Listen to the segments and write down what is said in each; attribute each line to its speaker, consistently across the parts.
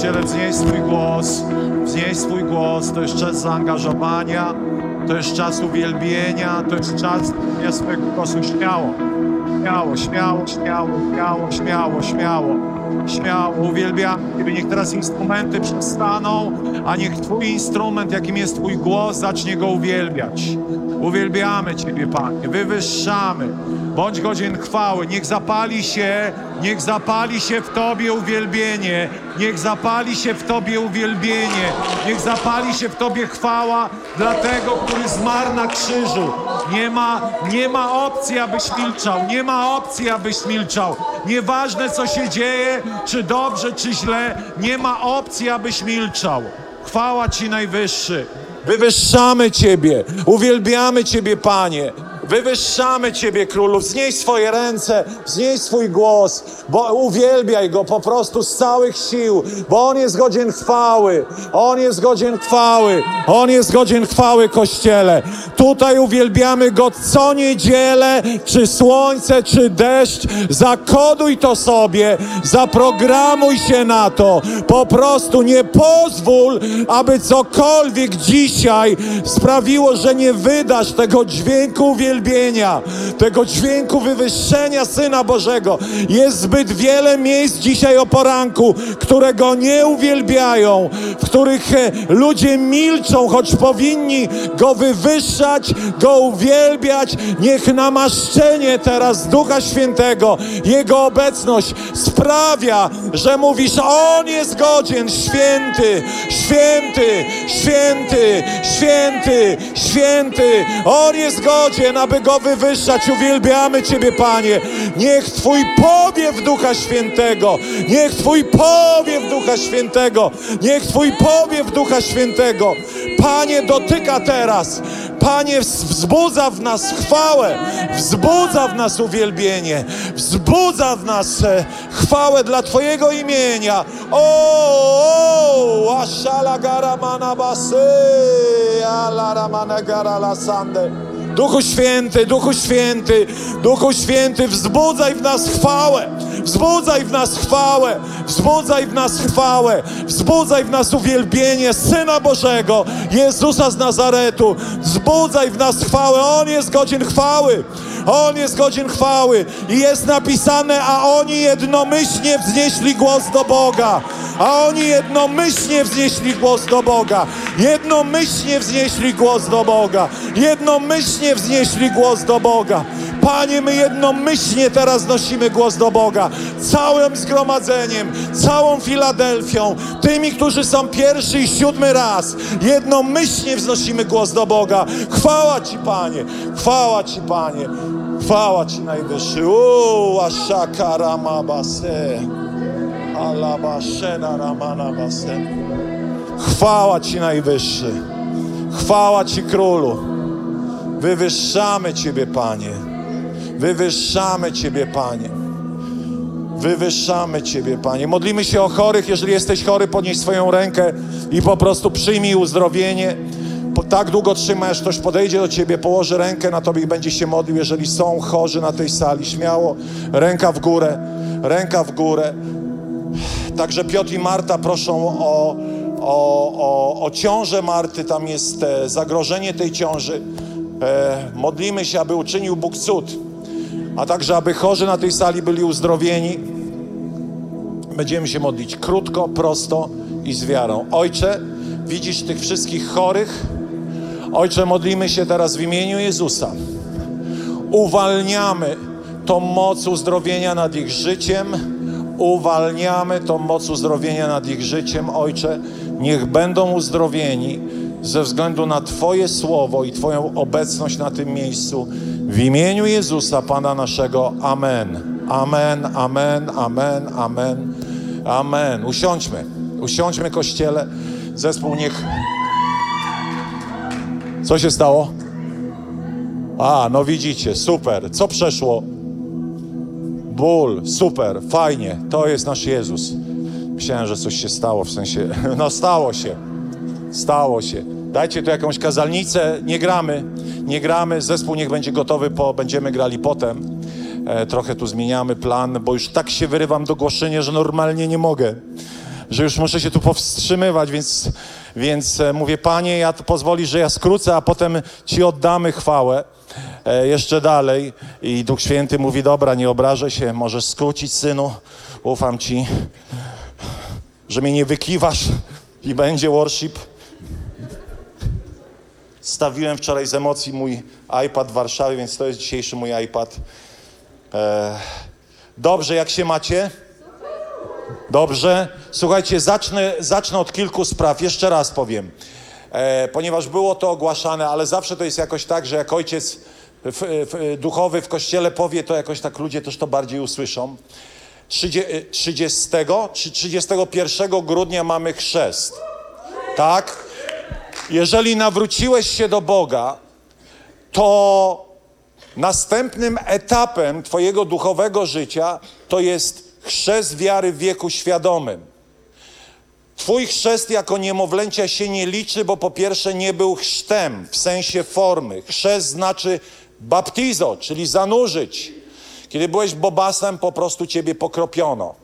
Speaker 1: Kościele, wznieś swój głos, wznieś swój głos. To jest czas zaangażowania, to jest czas uwielbienia, to jest czas ja swojego głosu śmiało. Śmiało, śmiało, śmiało, śmiało, śmiało, śmiało, śmiało. Uwielbiam Ciebie. Niech teraz instrumenty przestaną, a niech Twój instrument, jakim jest Twój głos, zacznie go uwielbiać. Uwielbiamy Ciebie, Panie, wywyższamy. Bądź godzien chwały. Niech zapali się, niech zapali się w Tobie uwielbienie. Niech zapali się w Tobie uwielbienie. Niech zapali się w Tobie chwała dla tego, który zmarł na krzyżu. Nie ma, nie ma opcji, abyś milczał. Nie ma opcji, abyś milczał. Nieważne, co się dzieje, czy dobrze, czy źle, nie ma opcji, abyś milczał. Chwała Ci Najwyższy. Wywyższamy Ciebie, uwielbiamy Ciebie, Panie. Wywyższamy Ciebie, Królu. Wznieś swoje ręce, wznieś swój głos, bo uwielbiaj Go po prostu z całych sił, bo On jest godzien chwały. On jest godzien chwały. On jest godzien chwały, Kościele. Tutaj uwielbiamy Go co niedzielę, czy słońce, czy deszcz. Zakoduj to sobie, zaprogramuj się na to. Po prostu nie pozwól, aby cokolwiek dzisiaj sprawiło, że nie wydasz tego dźwięku uwielbienia, tego dźwięku wywyższenia Syna Bożego. Jest zbyt wiele miejsc dzisiaj o poranku, które Go nie uwielbiają, w których e, ludzie milczą, choć powinni Go wywyższać, Go uwielbiać. Niech namaszczenie teraz Ducha Świętego, Jego obecność sprawia, że mówisz, On jest godzien, święty, święty, święty, święty, święty. On jest godzien, aby Go wywyższać. Uwielbiamy Ciebie, Panie. Niech Twój powiew Ducha Świętego, niech Twój powiew Ducha Świętego, niech Twój powiew Ducha Świętego, Panie, dotyka teraz. Panie, wzbudza w nas chwałę, wzbudza w nas uwielbienie, wzbudza w nas e, chwałę dla Twojego imienia. O, o, ashala garamana basy, ala ramana garala sande. Duchu Święty, Duchu Święty, Duchu Święty, wzbudzaj w nas chwałę, wzbudzaj w nas chwałę, wzbudzaj w nas chwałę, wzbudzaj w nas uwielbienie Syna Bożego, Jezusa z Nazaretu, wzbudzaj w nas chwałę, On jest godzien chwały, On jest godzien chwały i jest napisane, a oni jednomyślnie wznieśli głos do Boga, a oni jednomyślnie wznieśli głos do Boga, jednomyślnie wznieśli głos do Boga, jednomyślnie wznieśli głos do Boga. Panie, my jednomyślnie teraz nosimy głos do Boga, całym zgromadzeniem, całą Filadelfią, tymi, którzy są pierwszy i siódmy raz, jednomyślnie wznosimy głos do Boga. Chwała Ci, Panie, chwała Ci, Panie, chwała Ci Najwyższy. Uuu, ashaka ramabase, alabashena ramana basen. Chwała Ci Najwyższy, chwała Ci Królu. Wywyższamy Ciebie, Panie. Wywyższamy Ciebie, Panie. Wywyższamy Ciebie, Panie. Modlimy się o chorych. Jeżeli jesteś chory, podnieś swoją rękę i po prostu przyjmij uzdrowienie. Po, tak długo trzymasz, ktoś podejdzie do Ciebie, położy rękę na Tobie i będzie się modlił. Jeżeli są chorzy na tej sali, śmiało, ręka w górę, ręka w górę. Także Piotr i Marta proszą o, o, o, o ciążę Marty. Tam jest e, zagrożenie tej ciąży. E, modlimy się, aby uczynił Bóg cud, a także aby chorzy na tej sali byli uzdrowieni. Będziemy się modlić krótko, prosto i z wiarą. Ojcze, widzisz tych wszystkich chorych? Ojcze, modlimy się teraz w imieniu Jezusa. Uwalniamy tą moc uzdrowienia nad ich życiem. Uwalniamy tą moc uzdrowienia nad ich życiem, Ojcze. Niech będą uzdrowieni ze względu na Twoje słowo i Twoją obecność na tym miejscu. W imieniu Jezusa, Pana naszego. Amen. Amen, amen, amen, amen. Amen. Usiądźmy. Usiądźmy, kościele. Zespół niech... Co się stało? A, no widzicie, super. Co przeszło? Ból, super, fajnie. To jest nasz Jezus. Myślałem, że coś się stało, w sensie... No stało się. Stało się. Dajcie tu jakąś kazalnicę. Nie gramy. Nie gramy. Zespół niech będzie gotowy, po, będziemy grali potem. E, trochę tu zmieniamy plan, bo już tak się wyrywam do głoszenia, że normalnie nie mogę. Że już muszę się tu powstrzymywać, więc, więc e, mówię, Panie, ja pozwoli, że ja skrócę, a potem Ci oddamy chwałę e, jeszcze dalej. I Duch Święty mówi, dobra, nie obrażę się, możesz skrócić, synu, ufam Ci, że mnie nie wykiwasz i będzie worship. Stawiłem wczoraj z emocji mój iPad w Warszawie, więc to jest dzisiejszy mój iPad. E, dobrze, jak się macie? Dobrze. Słuchajcie, zacznę, zacznę od kilku spraw. Jeszcze raz powiem. E, ponieważ było to ogłaszane, ale zawsze to jest jakoś tak, że jak ojciec w, w, duchowy w kościele powie, to jakoś tak ludzie też to bardziej usłyszą. 30 czy 31 grudnia mamy chrzest. Tak? Jeżeli nawróciłeś się do Boga, to następnym etapem Twojego duchowego życia to jest chrzest wiary w wieku świadomym. Twój chrzest jako niemowlęcia się nie liczy, bo po pierwsze nie był chrztem w sensie formy. Chrzest znaczy baptizo, czyli zanurzyć. Kiedy byłeś bobasem, po prostu ciebie pokropiono.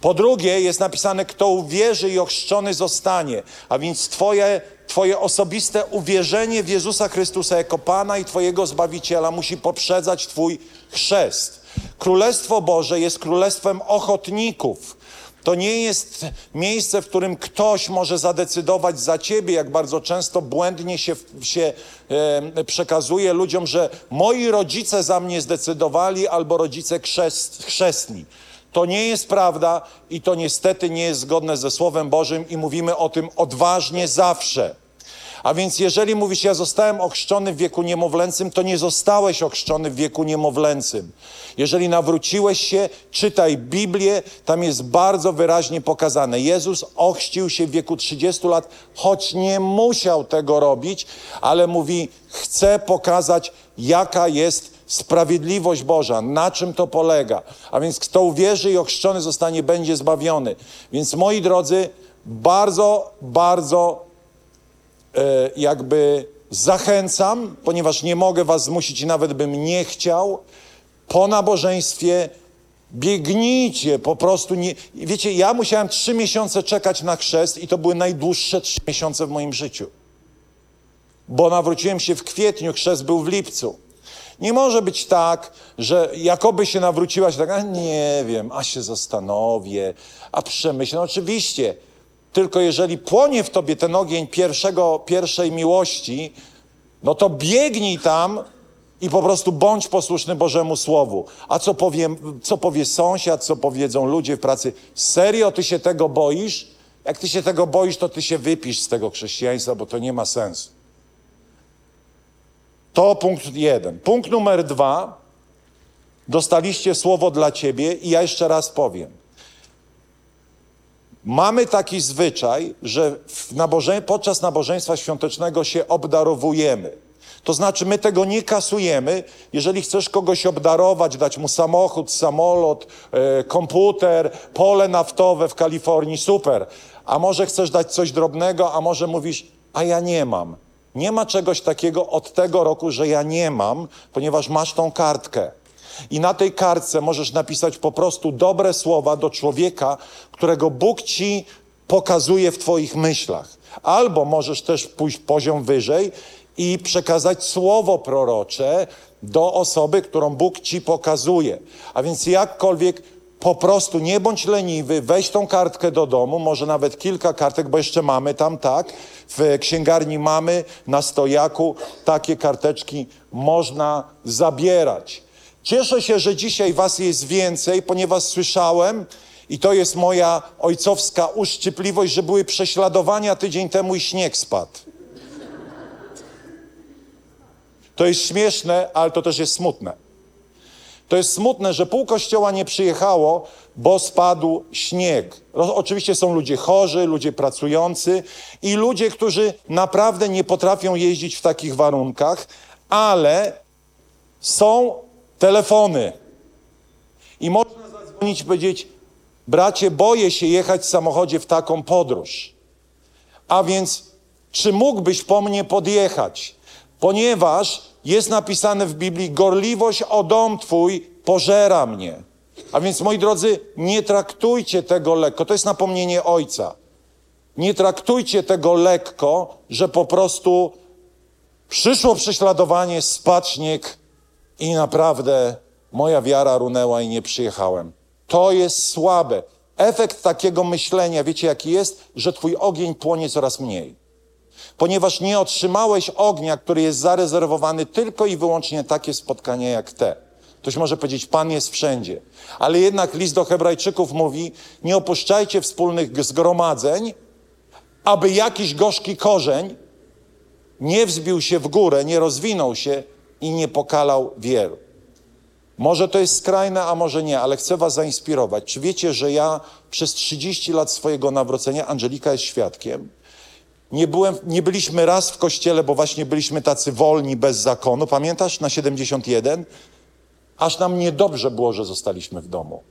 Speaker 1: Po drugie, jest napisane, kto uwierzy i ochrzczony zostanie, a więc twoje, twoje osobiste uwierzenie w Jezusa Chrystusa jako Pana i Twojego Zbawiciela musi poprzedzać Twój chrzest. Królestwo Boże jest królestwem ochotników. To nie jest miejsce, w którym ktoś może zadecydować za ciebie, jak bardzo często błędnie się, się e, przekazuje ludziom, że moi rodzice za mnie zdecydowali albo rodzice chrzest, chrzestni. To nie jest prawda i to niestety nie jest zgodne ze Słowem Bożym i mówimy o tym odważnie zawsze. A więc jeżeli mówisz, ja zostałem ochrzczony w wieku niemowlęcym, to nie zostałeś ochrzczony w wieku niemowlęcym. Jeżeli nawróciłeś się, czytaj Biblię, tam jest bardzo wyraźnie pokazane. Jezus ochrzcił się w wieku 30 lat, choć nie musiał tego robić, ale mówi, chcę pokazać, jaka jest sprawiedliwość Boża, na czym to polega. A więc kto uwierzy i ochrzczony zostanie, będzie zbawiony. Więc moi drodzy, bardzo, bardzo e, jakby zachęcam, ponieważ nie mogę was zmusić i nawet bym nie chciał, po nabożeństwie biegnijcie, po prostu nie... Wiecie, ja musiałem trzy miesiące czekać na chrzest i to były najdłuższe trzy miesiące w moim życiu. Bo nawróciłem się w kwietniu, chrzest był w lipcu. Nie może być tak, że jakoby się nawróciłaś, tak, a nie wiem, a się zastanowię, a przemyślę. No oczywiście, tylko jeżeli płonie w tobie ten ogień pierwszego, pierwszej miłości, no to biegnij tam i po prostu bądź posłuszny Bożemu Słowu. A co powie, co powie sąsiad, co powiedzą ludzie w pracy? Serio ty się tego boisz? Jak ty się tego boisz, to ty się wypisz z tego chrześcijaństwa, bo to nie ma sensu. To punkt jeden. Punkt numer dwa. Dostaliście słowo dla ciebie i ja jeszcze raz powiem. Mamy taki zwyczaj, że nabożeń podczas nabożeństwa świątecznego się obdarowujemy. To znaczy, my tego nie kasujemy. Jeżeli chcesz kogoś obdarować, dać mu samochód, samolot, e, komputer, pole naftowe w Kalifornii, super. A może chcesz dać coś drobnego, a może mówisz, a ja nie mam. Nie ma czegoś takiego od tego roku, że ja nie mam, ponieważ masz tą kartkę. I na tej kartce możesz napisać po prostu dobre słowa do człowieka, którego Bóg ci pokazuje w Twoich myślach. Albo możesz też pójść poziom wyżej i przekazać słowo prorocze do osoby, którą Bóg ci pokazuje. A więc jakkolwiek po prostu nie bądź leniwy, weź tą kartkę do domu, może nawet kilka kartek, bo jeszcze mamy tam, tak? W księgarni mamy na stojaku takie karteczki można zabierać. Cieszę się, że dzisiaj Was jest więcej, ponieważ słyszałem, i to jest moja ojcowska uszczypliwość, że były prześladowania tydzień temu i śnieg spadł. To jest śmieszne, ale to też jest smutne. To jest smutne, że pół kościoła nie przyjechało, bo spadł śnieg. Oczywiście są ludzie chorzy, ludzie pracujący i ludzie, którzy naprawdę nie potrafią jeździć w takich warunkach, ale są telefony. I można zadzwonić i powiedzieć: Bracie, boję się jechać w samochodzie w taką podróż. A więc, czy mógłbyś po mnie podjechać? Ponieważ jest napisane w Biblii: Gorliwość o dom twój pożera mnie. A więc, moi drodzy, nie traktujcie tego lekko. To jest napomnienie ojca. Nie traktujcie tego lekko, że po prostu przyszło prześladowanie, spadł śnieg i naprawdę moja wiara runęła i nie przyjechałem. To jest słabe. Efekt takiego myślenia, wiecie jaki jest? Że twój ogień płonie coraz mniej. Ponieważ nie otrzymałeś ognia, który jest zarezerwowany tylko i wyłącznie takie spotkania jak te. Ktoś może powiedzieć, Pan jest wszędzie. Ale jednak list do Hebrajczyków mówi, nie opuszczajcie wspólnych zgromadzeń, aby jakiś gorzki korzeń nie wzbił się w górę, nie rozwinął się i nie pokalał wielu. Może to jest skrajne, a może nie, ale chcę Was zainspirować. Czy wiecie, że ja przez 30 lat swojego nawrócenia, Angelika jest świadkiem, nie, byłem, nie byliśmy raz w kościele, bo właśnie byliśmy tacy wolni, bez zakonu. Pamiętasz na 71? Aż nam niedobrze było, że zostaliśmy w domu.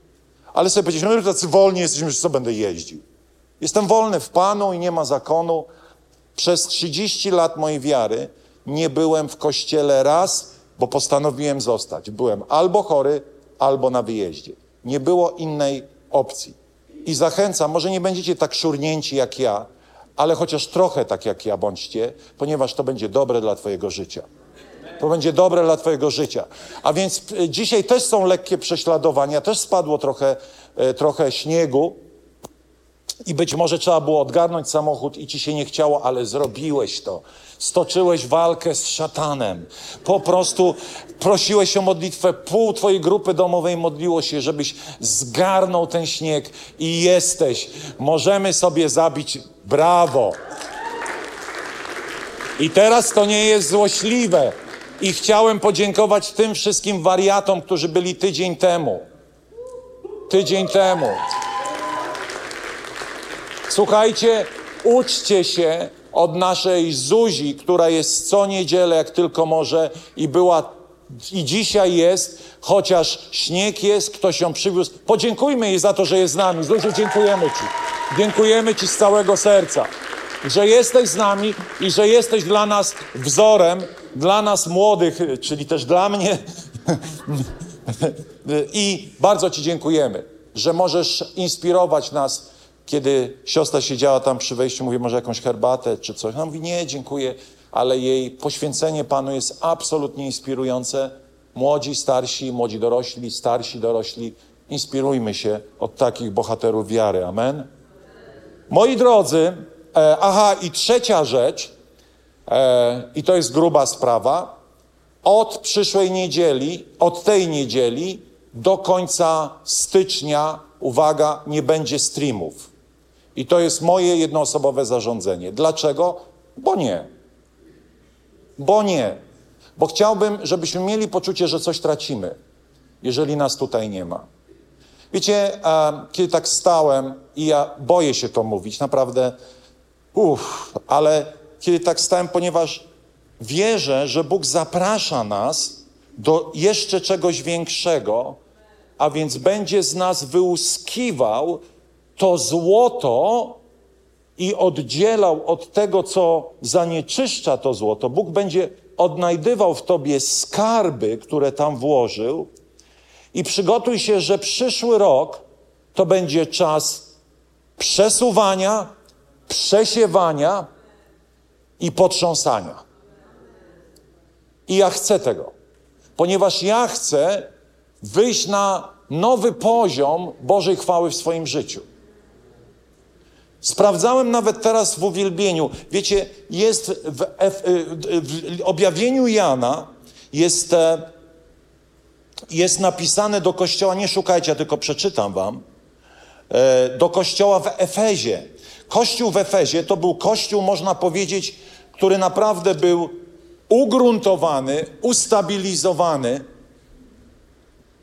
Speaker 1: Ale sobie powiedzieliśmy, my tacy wolni jesteśmy, że co będę jeździł. Jestem wolny w Panu i nie ma zakonu. Przez 30 lat mojej wiary nie byłem w kościele raz, bo postanowiłem zostać. Byłem albo chory, albo na wyjeździe. Nie było innej opcji. I zachęcam, może nie będziecie tak szurnięci jak ja, ale chociaż trochę tak jak ja bądźcie, ponieważ to będzie dobre dla Twojego życia. To będzie dobre dla Twojego życia. A więc y, dzisiaj też są lekkie prześladowania, też spadło trochę, y, trochę śniegu. I być może trzeba było odgarnąć samochód i ci się nie chciało, ale zrobiłeś to. Stoczyłeś walkę z szatanem. Po prostu prosiłeś o modlitwę. Pół twojej grupy domowej modliło się, żebyś zgarnął ten śnieg i jesteś. Możemy sobie zabić brawo. I teraz to nie jest złośliwe. I chciałem podziękować tym wszystkim wariatom, którzy byli tydzień temu. Tydzień temu. Słuchajcie, uczcie się od naszej Zuzi, która jest co niedzielę, jak tylko może, i była, i dzisiaj jest, chociaż śnieg jest, ktoś ją przywiózł. Podziękujmy jej za to, że jest z nami. Zuziu, dziękujemy Ci. Dziękujemy Ci z całego serca, że jesteś z nami i że jesteś dla nas wzorem, dla nas młodych, czyli też dla mnie. I bardzo Ci dziękujemy, że możesz inspirować nas kiedy siostra siedziała tam przy wejściu, mówi może jakąś herbatę czy coś. Ona mówi nie, dziękuję, ale jej poświęcenie Panu jest absolutnie inspirujące. Młodzi, starsi, młodzi dorośli, starsi dorośli, inspirujmy się od takich bohaterów wiary. Amen. Moi drodzy, e, aha, i trzecia rzecz, e, i to jest gruba sprawa, od przyszłej niedzieli, od tej niedzieli do końca stycznia, uwaga, nie będzie streamów. I to jest moje jednoosobowe zarządzenie. Dlaczego? Bo nie. Bo nie. Bo chciałbym, żebyśmy mieli poczucie, że coś tracimy, jeżeli nas tutaj nie ma. Wiecie, kiedy tak stałem, i ja boję się to mówić, naprawdę, uff, ale kiedy tak stałem, ponieważ wierzę, że Bóg zaprasza nas do jeszcze czegoś większego, a więc będzie z nas wyłuskiwał to złoto i oddzielał od tego, co zanieczyszcza to złoto. Bóg będzie odnajdywał w tobie skarby, które tam włożył, i przygotuj się, że przyszły rok to będzie czas przesuwania, przesiewania i potrząsania. I ja chcę tego, ponieważ ja chcę wyjść na nowy poziom Bożej chwały w swoim życiu. Sprawdzałem nawet teraz w uwielbieniu. Wiecie, jest w, w, w objawieniu Jana jest, e, jest napisane do kościoła, nie szukajcie, tylko przeczytam wam, e, do kościoła w Efezie. Kościół w Efezie to był kościół, można powiedzieć, który naprawdę był ugruntowany, ustabilizowany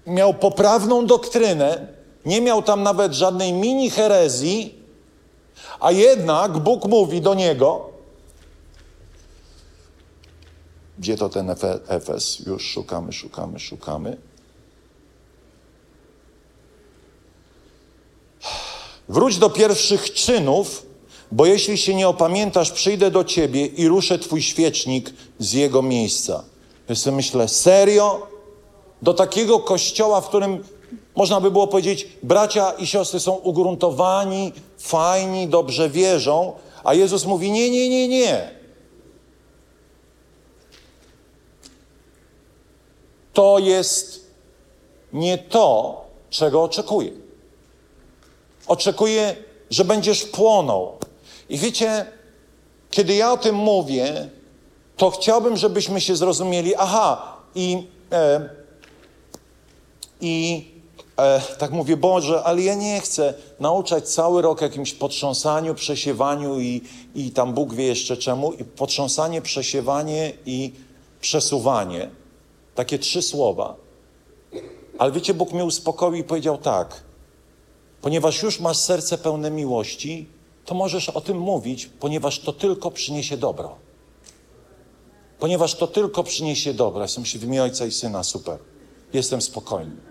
Speaker 1: miał poprawną doktrynę, nie miał tam nawet żadnej mini herezji, a jednak Bóg mówi do niego, gdzie to ten Efe- Efes? Już szukamy, szukamy, szukamy. Wróć do pierwszych czynów, bo jeśli się nie opamiętasz, przyjdę do ciebie i ruszę twój świecznik z jego miejsca. Ja sobie myślę, serio? Do takiego kościoła, w którym można by było powiedzieć, bracia i siostry są ugruntowani, fajni, dobrze wierzą, a Jezus mówi: Nie, nie, nie, nie. To jest nie to, czego oczekuję. Oczekuję, że będziesz płonął. I wiecie, kiedy ja o tym mówię, to chciałbym, żebyśmy się zrozumieli. Aha, i, e, i e, tak mówię, Boże, ale ja nie chcę nauczać cały rok jakimś potrząsaniu, przesiewaniu i, i tam Bóg wie jeszcze czemu. I potrząsanie, przesiewanie i przesuwanie. Takie trzy słowa. Ale wiecie, Bóg mnie uspokoił i powiedział tak. Ponieważ już masz serce pełne miłości, to możesz o tym mówić, ponieważ to tylko przyniesie dobro. Ponieważ to tylko przyniesie dobro. Jestem się w imię Ojca i Syna, super. Jestem spokojny.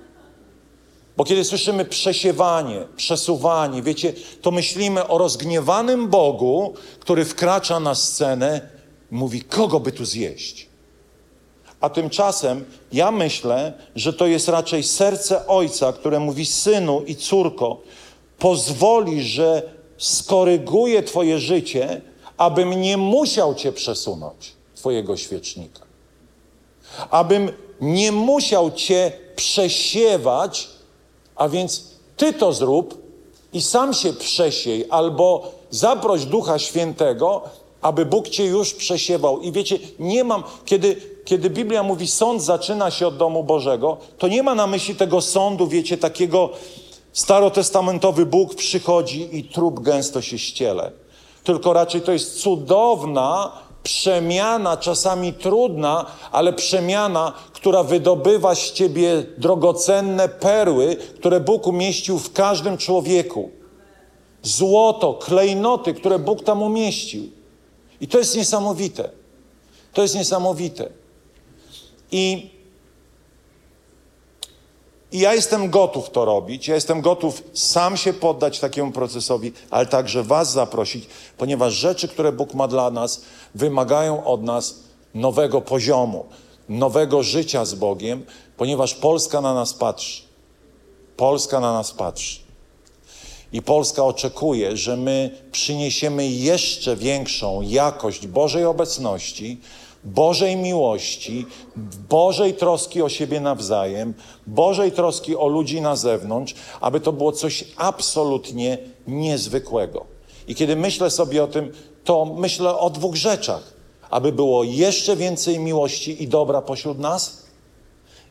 Speaker 1: Bo kiedy słyszymy przesiewanie, przesuwanie, wiecie, to myślimy o rozgniewanym Bogu, który wkracza na scenę mówi, kogo by tu zjeść? A tymczasem ja myślę, że to jest raczej serce ojca, które mówi: Synu i córko, pozwoli, że skoryguje Twoje życie, abym nie musiał Cię przesunąć, Twojego świecznika. Abym nie musiał Cię przesiewać, a więc Ty to zrób i sam się przesiej, albo zaproś Ducha Świętego, aby Bóg Cię już przesiewał. I wiecie, nie mam, kiedy, kiedy Biblia mówi, sąd zaczyna się od domu Bożego, to nie ma na myśli tego sądu, wiecie, takiego starotestamentowy Bóg przychodzi i trup gęsto się ściele. Tylko raczej to jest cudowna przemiana, czasami trudna, ale przemiana, która wydobywa z ciebie drogocenne perły, które Bóg umieścił w każdym człowieku. Złoto, klejnoty, które Bóg tam umieścił. I to jest niesamowite. To jest niesamowite. I, I ja jestem gotów to robić. Ja jestem gotów sam się poddać takiemu procesowi, ale także Was zaprosić, ponieważ rzeczy, które Bóg ma dla nas, wymagają od nas nowego poziomu, nowego życia z Bogiem, ponieważ Polska na nas patrzy. Polska na nas patrzy. I Polska oczekuje, że my przyniesiemy jeszcze większą jakość Bożej obecności, Bożej miłości, Bożej troski o siebie nawzajem, Bożej troski o ludzi na zewnątrz, aby to było coś absolutnie niezwykłego. I kiedy myślę sobie o tym, to myślę o dwóch rzeczach. Aby było jeszcze więcej miłości i dobra pośród nas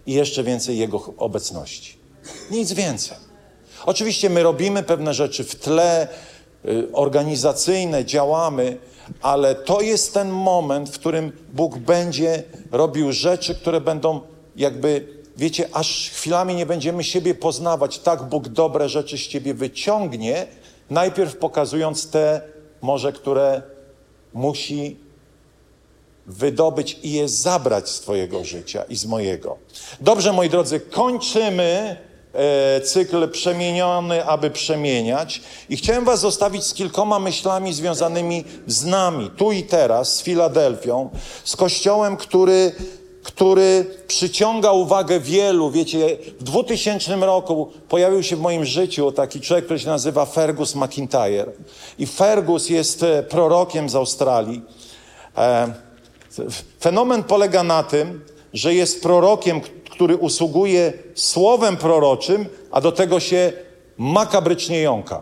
Speaker 1: i jeszcze więcej Jego obecności. Nic więcej. Oczywiście my robimy pewne rzeczy w tle, y, organizacyjne, działamy, ale to jest ten moment, w którym Bóg będzie robił rzeczy, które będą jakby, wiecie, aż chwilami nie będziemy siebie poznawać. Tak Bóg dobre rzeczy z ciebie wyciągnie, najpierw pokazując te może, które musi wydobyć i je zabrać z Twojego życia i z mojego. Dobrze, moi drodzy, kończymy cykl przemieniony, aby przemieniać. I chciałem Was zostawić z kilkoma myślami związanymi z nami, tu i teraz, z Filadelfią, z kościołem, który, który przyciąga uwagę wielu. Wiecie, w 2000 roku pojawił się w moim życiu taki człowiek, który się nazywa Fergus McIntyre. I Fergus jest e, prorokiem z Australii. E, Fenomen polega na tym, że jest prorokiem, który usługuje słowem proroczym, a do tego się makabrycznie jąka.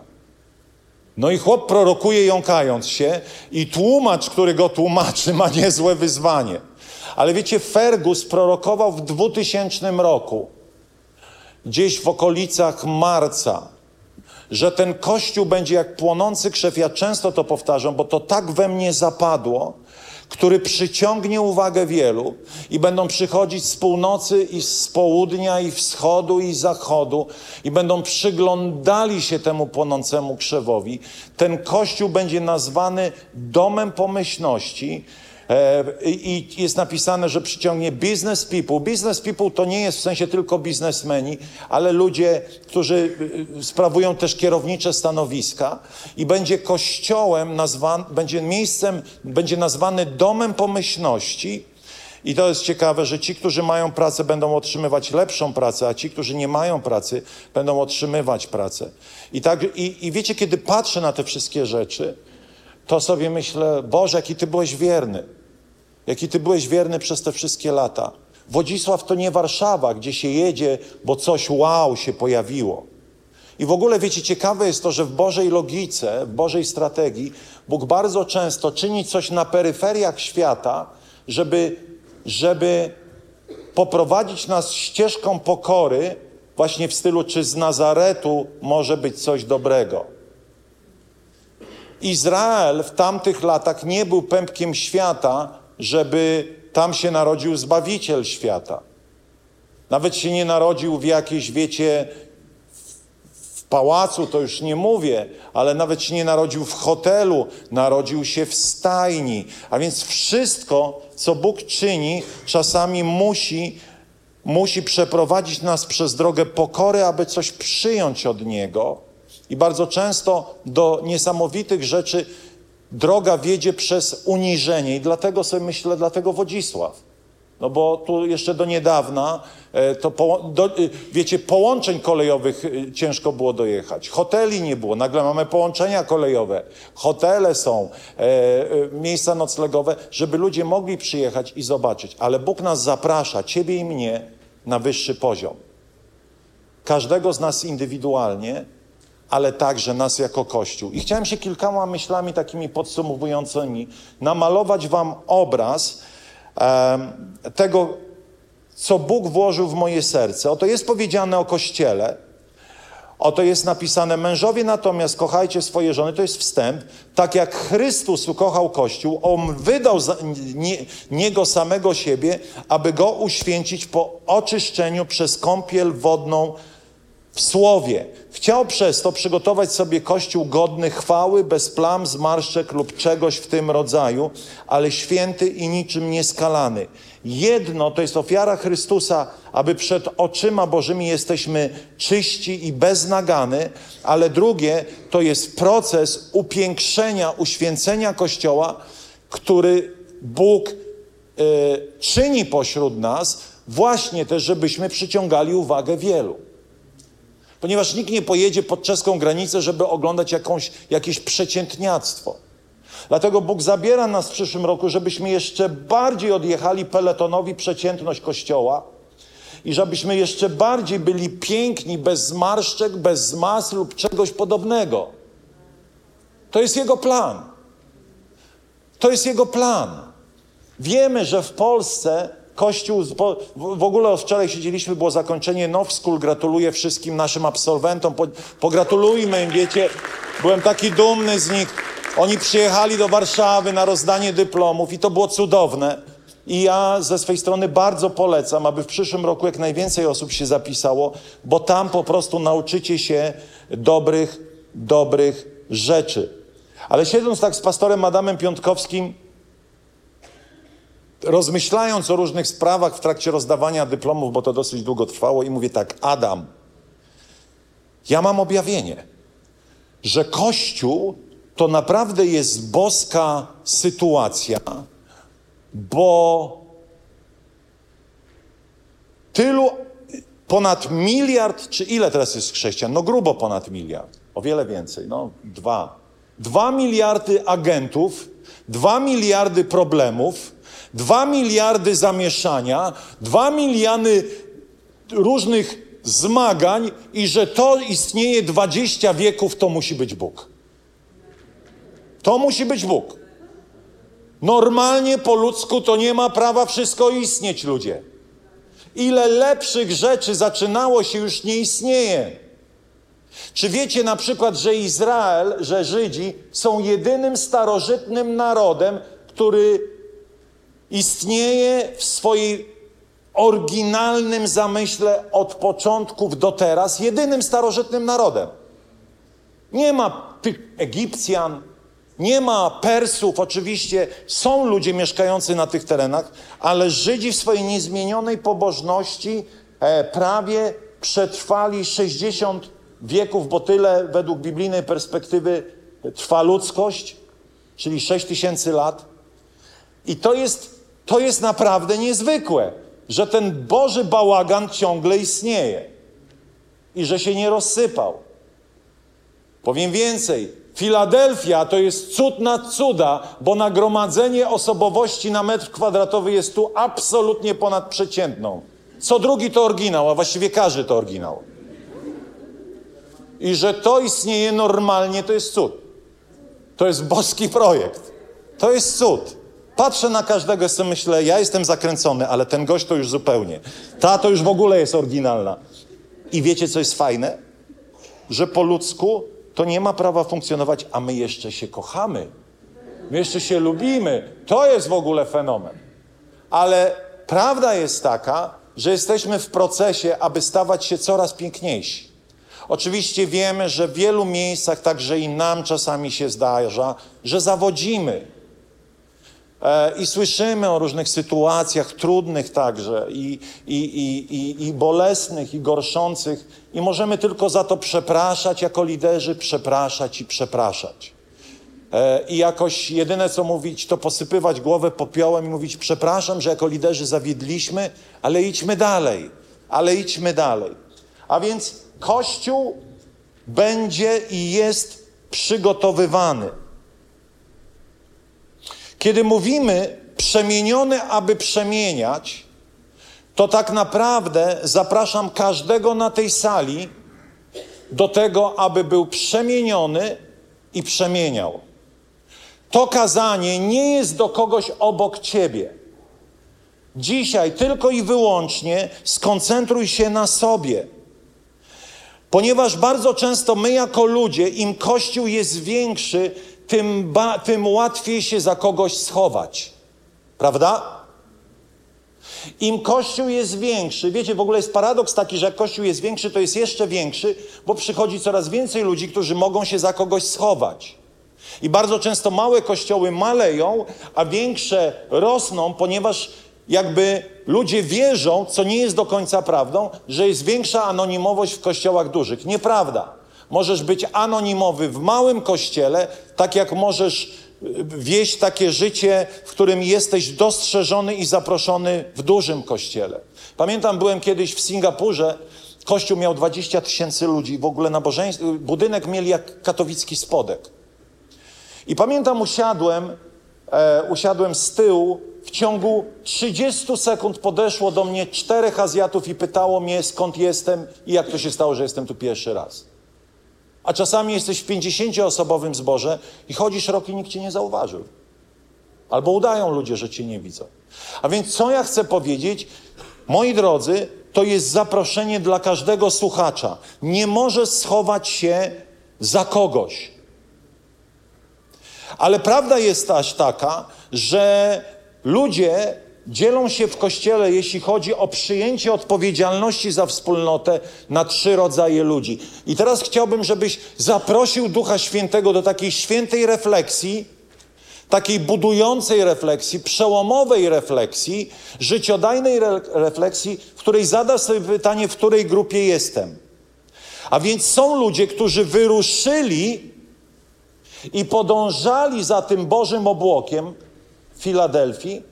Speaker 1: No i chłop prorokuje jąkając się i tłumacz, który go tłumaczy, ma niezłe wyzwanie. Ale wiecie, Fergus prorokował w 2000 roku, gdzieś w okolicach marca, że ten kościół będzie jak płonący krzew. Ja często to powtarzam, bo to tak we mnie zapadło. Który przyciągnie uwagę wielu i będą przychodzić z północy i z południa i wschodu i zachodu i będą przyglądali się temu płonącemu krzewowi. Ten kościół będzie nazwany domem pomyślności, I jest napisane, że przyciągnie business people. Business people to nie jest w sensie tylko biznesmeni, ale ludzie, którzy e, sprawują też kierownicze stanowiska i będzie kościołem nazwany, będzie miejscem, będzie nazwany domem pomyślności. I to jest ciekawe, że ci, którzy mają pracę, będą otrzymywać lepszą pracę, a ci, którzy nie mają pracy, będą otrzymywać pracę. I, tak, i, i wiecie, kiedy patrzę na te wszystkie rzeczy, to sobie myślę, Boże, jaki Ty byłeś wierny jaki Ty byłeś wierny przez te wszystkie lata. Wodzisław to nie Warszawa, gdzie się jedzie, bo coś wow się pojawiło. I w ogóle, wiecie, ciekawe jest to, że w Bożej logice, w Bożej strategii, Bóg bardzo często czyni coś na peryferiach świata, żeby, żeby poprowadzić nas ścieżką pokory, właśnie w stylu, czy z Nazaretu może być coś dobrego. Izrael w tamtych latach nie był pępkiem świata, żeby tam się narodził Zbawiciel świata. Nawet się nie narodził w jakiejś, wiecie, w pałacu, to już nie mówię, ale nawet się nie narodził w hotelu, narodził się w stajni. A więc wszystko, co Bóg czyni, czasami musi, musi przeprowadzić nas przez drogę pokory, aby coś przyjąć od Niego. I bardzo często do niesamowitych rzeczy droga wiedzie przez uniżenie i dlatego sobie myślę, dlatego Wodzisław. No bo tu jeszcze do niedawna, e, to po, do, e, wiecie, połączeń kolejowych e, ciężko było dojechać. Hoteli nie było, nagle mamy połączenia kolejowe. Hotele są, e, miejsca noclegowe, żeby ludzie mogli przyjechać i zobaczyć. Ale Bóg nas zaprasza, ciebie i mnie, na wyższy poziom. Każdego z nas indywidualnie, ale także nas jako Kościół. I chciałem się kilkoma myślami takimi podsumowującymi namalować Wam obraz tego, co Bóg włożył w moje serce. Oto jest powiedziane o Kościele. Oto jest napisane, mężowie natomiast kochajcie swoje żony, to jest wstęp, tak jak Chrystus ukochał Kościół, On wydał za nie, Niego samego siebie, aby Go uświęcić po oczyszczeniu przez kąpiel wodną w słowie. Chciał przez to przygotować sobie kościół godny chwały, bez plam, zmarszczek lub czegoś w tym rodzaju, ale święty i niczym nieskalany. Jedno to jest ofiara Chrystusa, aby przed oczyma Bożymi jesteśmy czyści i beznagany, ale drugie to jest proces upiększenia, uświęcenia Kościoła, który Bóg y, czyni pośród nas, właśnie też, żebyśmy przyciągali uwagę wielu ponieważ nikt nie pojedzie pod czeską granicę, żeby oglądać jakąś, jakieś przeciętniactwo. Dlatego Bóg zabiera nas w przyszłym roku, żebyśmy jeszcze bardziej odjechali peletonowi przeciętność Kościoła i żebyśmy jeszcze bardziej byli piękni, bez zmarszczek, bez zmas lub czegoś podobnego. To jest Jego plan. To jest Jego plan. Wiemy, że w Polsce Kościół, w ogóle wczoraj siedzieliśmy, było zakończenie Now School, gratuluję wszystkim naszym absolwentom, pogratulujmy im, wiecie, byłem taki dumny z nich. Oni przyjechali do Warszawy na rozdanie dyplomów i to było cudowne. I ja ze swojej strony bardzo polecam, aby w przyszłym roku jak najwięcej osób się zapisało, bo tam po prostu nauczycie się dobrych, dobrych rzeczy. Ale siedząc tak z pastorem Adamem Piątkowskim, rozmyślając o różnych sprawach w trakcie rozdawania dyplomów, bo to dosyć długo trwało, i mówię tak: Adam, ja mam objawienie, że Kościół to naprawdę jest boska sytuacja, bo tylu, ponad miliard, czy ile teraz jest chrześcijan? No grubo ponad miliard, o wiele więcej, no dwa. Dwa miliardy agentów, dwa miliardy problemów, Dwa miliardy zamieszania, dwa miliony różnych zmagań i że to istnieje dwadzieścia wieków, to musi być Bóg. To musi być Bóg. Normalnie po ludzku to nie ma prawa wszystko istnieć, ludzie. Ile lepszych rzeczy zaczynało się, już nie istnieje. Czy wiecie na przykład, że Izrael, że Żydzi są jedynym starożytnym narodem, który istnieje w swojej oryginalnym zamyśle od początków do teraz jedynym starożytnym narodem. Nie ma Egipcjan, nie ma Persów, oczywiście są ludzie mieszkający na tych terenach, ale Żydzi w swojej niezmienionej pobożności e, prawie przetrwali 60 wieków, bo tyle według biblijnej perspektywy trwa ludzkość, czyli 6 tysięcy lat. I to jest, to jest naprawdę niezwykłe, że ten Boży bałagan ciągle istnieje i że się nie rozsypał. Powiem więcej, Filadelfia to jest cud nad cuda, bo nagromadzenie osobowości na metr kwadratowy jest tu absolutnie ponadprzeciętną. Co drugi to oryginał, a właściwie każdy to oryginał. I że to istnieje normalnie, to jest cud. To jest boski projekt. To jest cud. Patrzę na każdego sobie myślę, ja jestem zakręcony, ale ten gość to już zupełnie. Ta to już w ogóle jest oryginalna. I wiecie, co jest fajne? Że po ludzku to nie ma prawa funkcjonować, a my jeszcze się kochamy. My jeszcze się lubimy. To jest w ogóle fenomen. Ale prawda jest taka, że jesteśmy w procesie, aby stawać się coraz piękniejsi. Oczywiście wiemy, że w wielu miejscach, także i nam czasami się zdarza, że zawodzimy. E, I słyszymy o różnych sytuacjach trudnych także, i, i, i, i, i bolesnych, i gorszących, i możemy tylko za to przepraszać jako liderzy, przepraszać i przepraszać. E, I jakoś jedyne co mówić, to posypywać głowę popiołem i mówić: Przepraszam, że jako liderzy zawiedliśmy, ale idźmy dalej, ale idźmy dalej. A więc Kościół będzie i jest przygotowywany. Kiedy mówimy przemieniony, aby przemieniać, to tak naprawdę zapraszam każdego na tej sali do tego, aby był przemieniony i przemieniał. To kazanie nie jest do kogoś obok ciebie. Dzisiaj tylko i wyłącznie skoncentruj się na sobie. Ponieważ bardzo często my, jako ludzie, im Kościół jest większy, tym, ba, tym łatwiej się za kogoś schować. Prawda? Im Kościół jest większy, wiecie, w ogóle jest paradoks taki, że jak Kościół jest większy, to jest jeszcze większy, bo przychodzi coraz więcej ludzi, którzy mogą się za kogoś schować. I bardzo często małe kościoły maleją, a większe rosną, ponieważ jakby ludzie wierzą, co nie jest do końca prawdą, że jest większa anonimowość w kościołach dużych. Nieprawda. Możesz być anonimowy w małym kościele, tak jak możesz y, wieść takie życie, w którym jesteś dostrzeżony i zaproszony w dużym kościele. Pamiętam, byłem kiedyś w Singapurze, kościół miał 20 tysięcy ludzi, w ogóle nabożeństwo, budynek mieli jak katowicki spodek. I pamiętam, usiadłem, e, usiadłem z tyłu, w ciągu 30 sekund podeszło do mnie czterech Azjatów i pytało mnie, skąd jestem i jak to się stało, że jestem tu pierwszy raz. A czasami jesteś w 50-osobowym zborze i chodzisz rok i nikt cię nie zauważył. Albo udają ludzie, że cię nie widzą. A więc co ja chcę powiedzieć? Moi drodzy, to jest zaproszenie dla każdego słuchacza. Nie możesz schować się za kogoś. Ale prawda jest też taka, że ludzie dzielą się w kościele, jeśli chodzi o przyjęcie odpowiedzialności za wspólnotę, na trzy rodzaje ludzi. I teraz chciałbym, żebyś zaprosił Ducha Świętego do takiej świętej refleksji, takiej budującej refleksji, przełomowej refleksji, życiodajnej re refleksji, w której zada sobie pytanie, w której grupie jestem. A więc są ludzie, którzy wyruszyli i podążali za tym Bożym obłokiem w Filadelfii,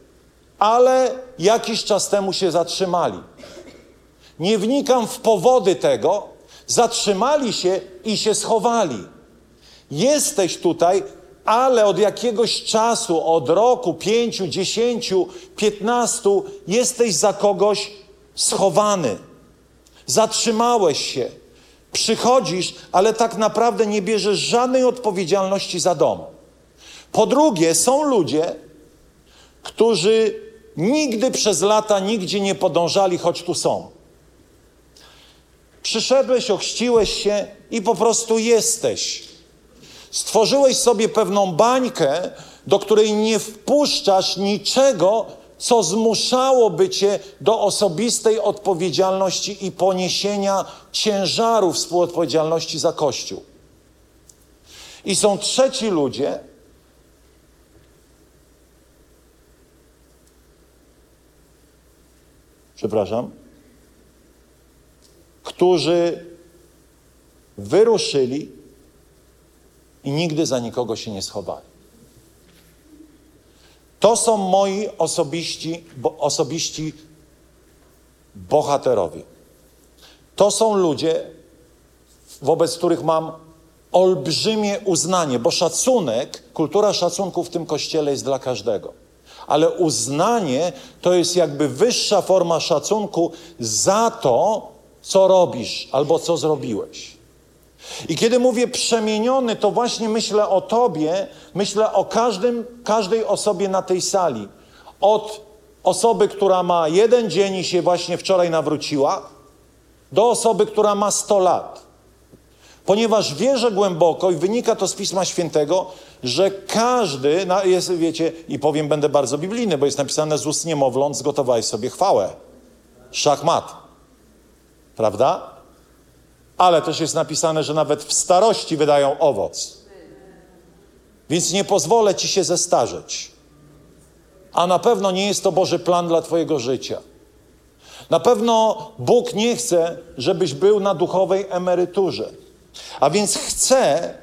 Speaker 1: ale jakiś czas temu się zatrzymali. Nie wnikam w powody tego, zatrzymali się i się schowali. Jesteś tutaj, ale od jakiegoś czasu, od roku, pięciu, dziesięciu, piętnastu, jesteś za kogoś schowany. Zatrzymałeś się. Przychodzisz, ale tak naprawdę nie bierzesz żadnej odpowiedzialności za dom. Po drugie, są ludzie, którzy nigdy przez lata nigdzie nie podążali, choć tu są. Przyszedłeś, ochrzciłeś się i po prostu jesteś. Stworzyłeś sobie pewną bańkę, do której nie wpuszczasz niczego, co zmuszałoby cię do osobistej odpowiedzialności i poniesienia ciężaru współodpowiedzialności za Kościół. I są trzeci ludzie, przepraszam, którzy wyruszyli i nigdy za nikogo się nie schowali. To są moi osobiści, bo, osobiści bohaterowie. To są ludzie, wobec których mam olbrzymie uznanie, bo szacunek, kultura szacunku w tym kościele jest dla każdego. Ale uznanie to jest jakby wyższa forma szacunku za to, co robisz albo co zrobiłeś. I kiedy mówię przemieniony, to właśnie myślę o Tobie, myślę o każdym, każdej osobie na tej sali. Od osoby, która ma jeden dzień i się właśnie wczoraj nawróciła, do osoby, która ma 100 lat. Ponieważ wierzę głęboko i wynika to z Pisma Świętego, że każdy, jest, wiecie, i powiem, będę bardzo biblijny, bo jest napisane z ust niemowląt, zgotowałeś sobie chwałę. Szachmat. Prawda? Ale też jest napisane, że nawet w starości wydają owoc. Więc nie pozwolę ci się zestarzeć. A na pewno nie jest to Boży plan dla Twojego życia. Na pewno Bóg nie chce, żebyś był na duchowej emeryturze. A więc chcę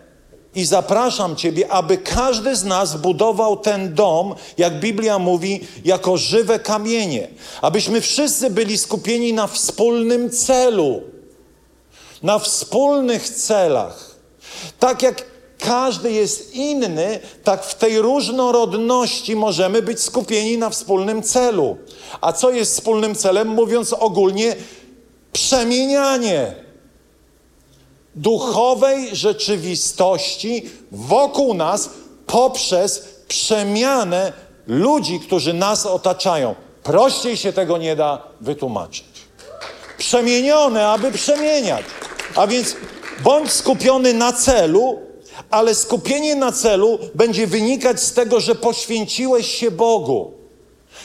Speaker 1: i zapraszam Ciebie, aby każdy z nas budował ten dom, jak Biblia mówi, jako żywe kamienie. Abyśmy wszyscy byli skupieni na wspólnym celu na wspólnych celach. Tak jak każdy jest inny, tak w tej różnorodności możemy być skupieni na wspólnym celu. A co jest wspólnym celem? Mówiąc ogólnie, przemienianie duchowej rzeczywistości wokół nas poprzez przemianę ludzi, którzy nas otaczają. Prościej się tego nie da wytłumaczyć. Przemienione, aby przemieniać. A więc bądź skupiony na celu, ale skupienie na celu będzie wynikać z tego, że poświęciłeś się Bogu.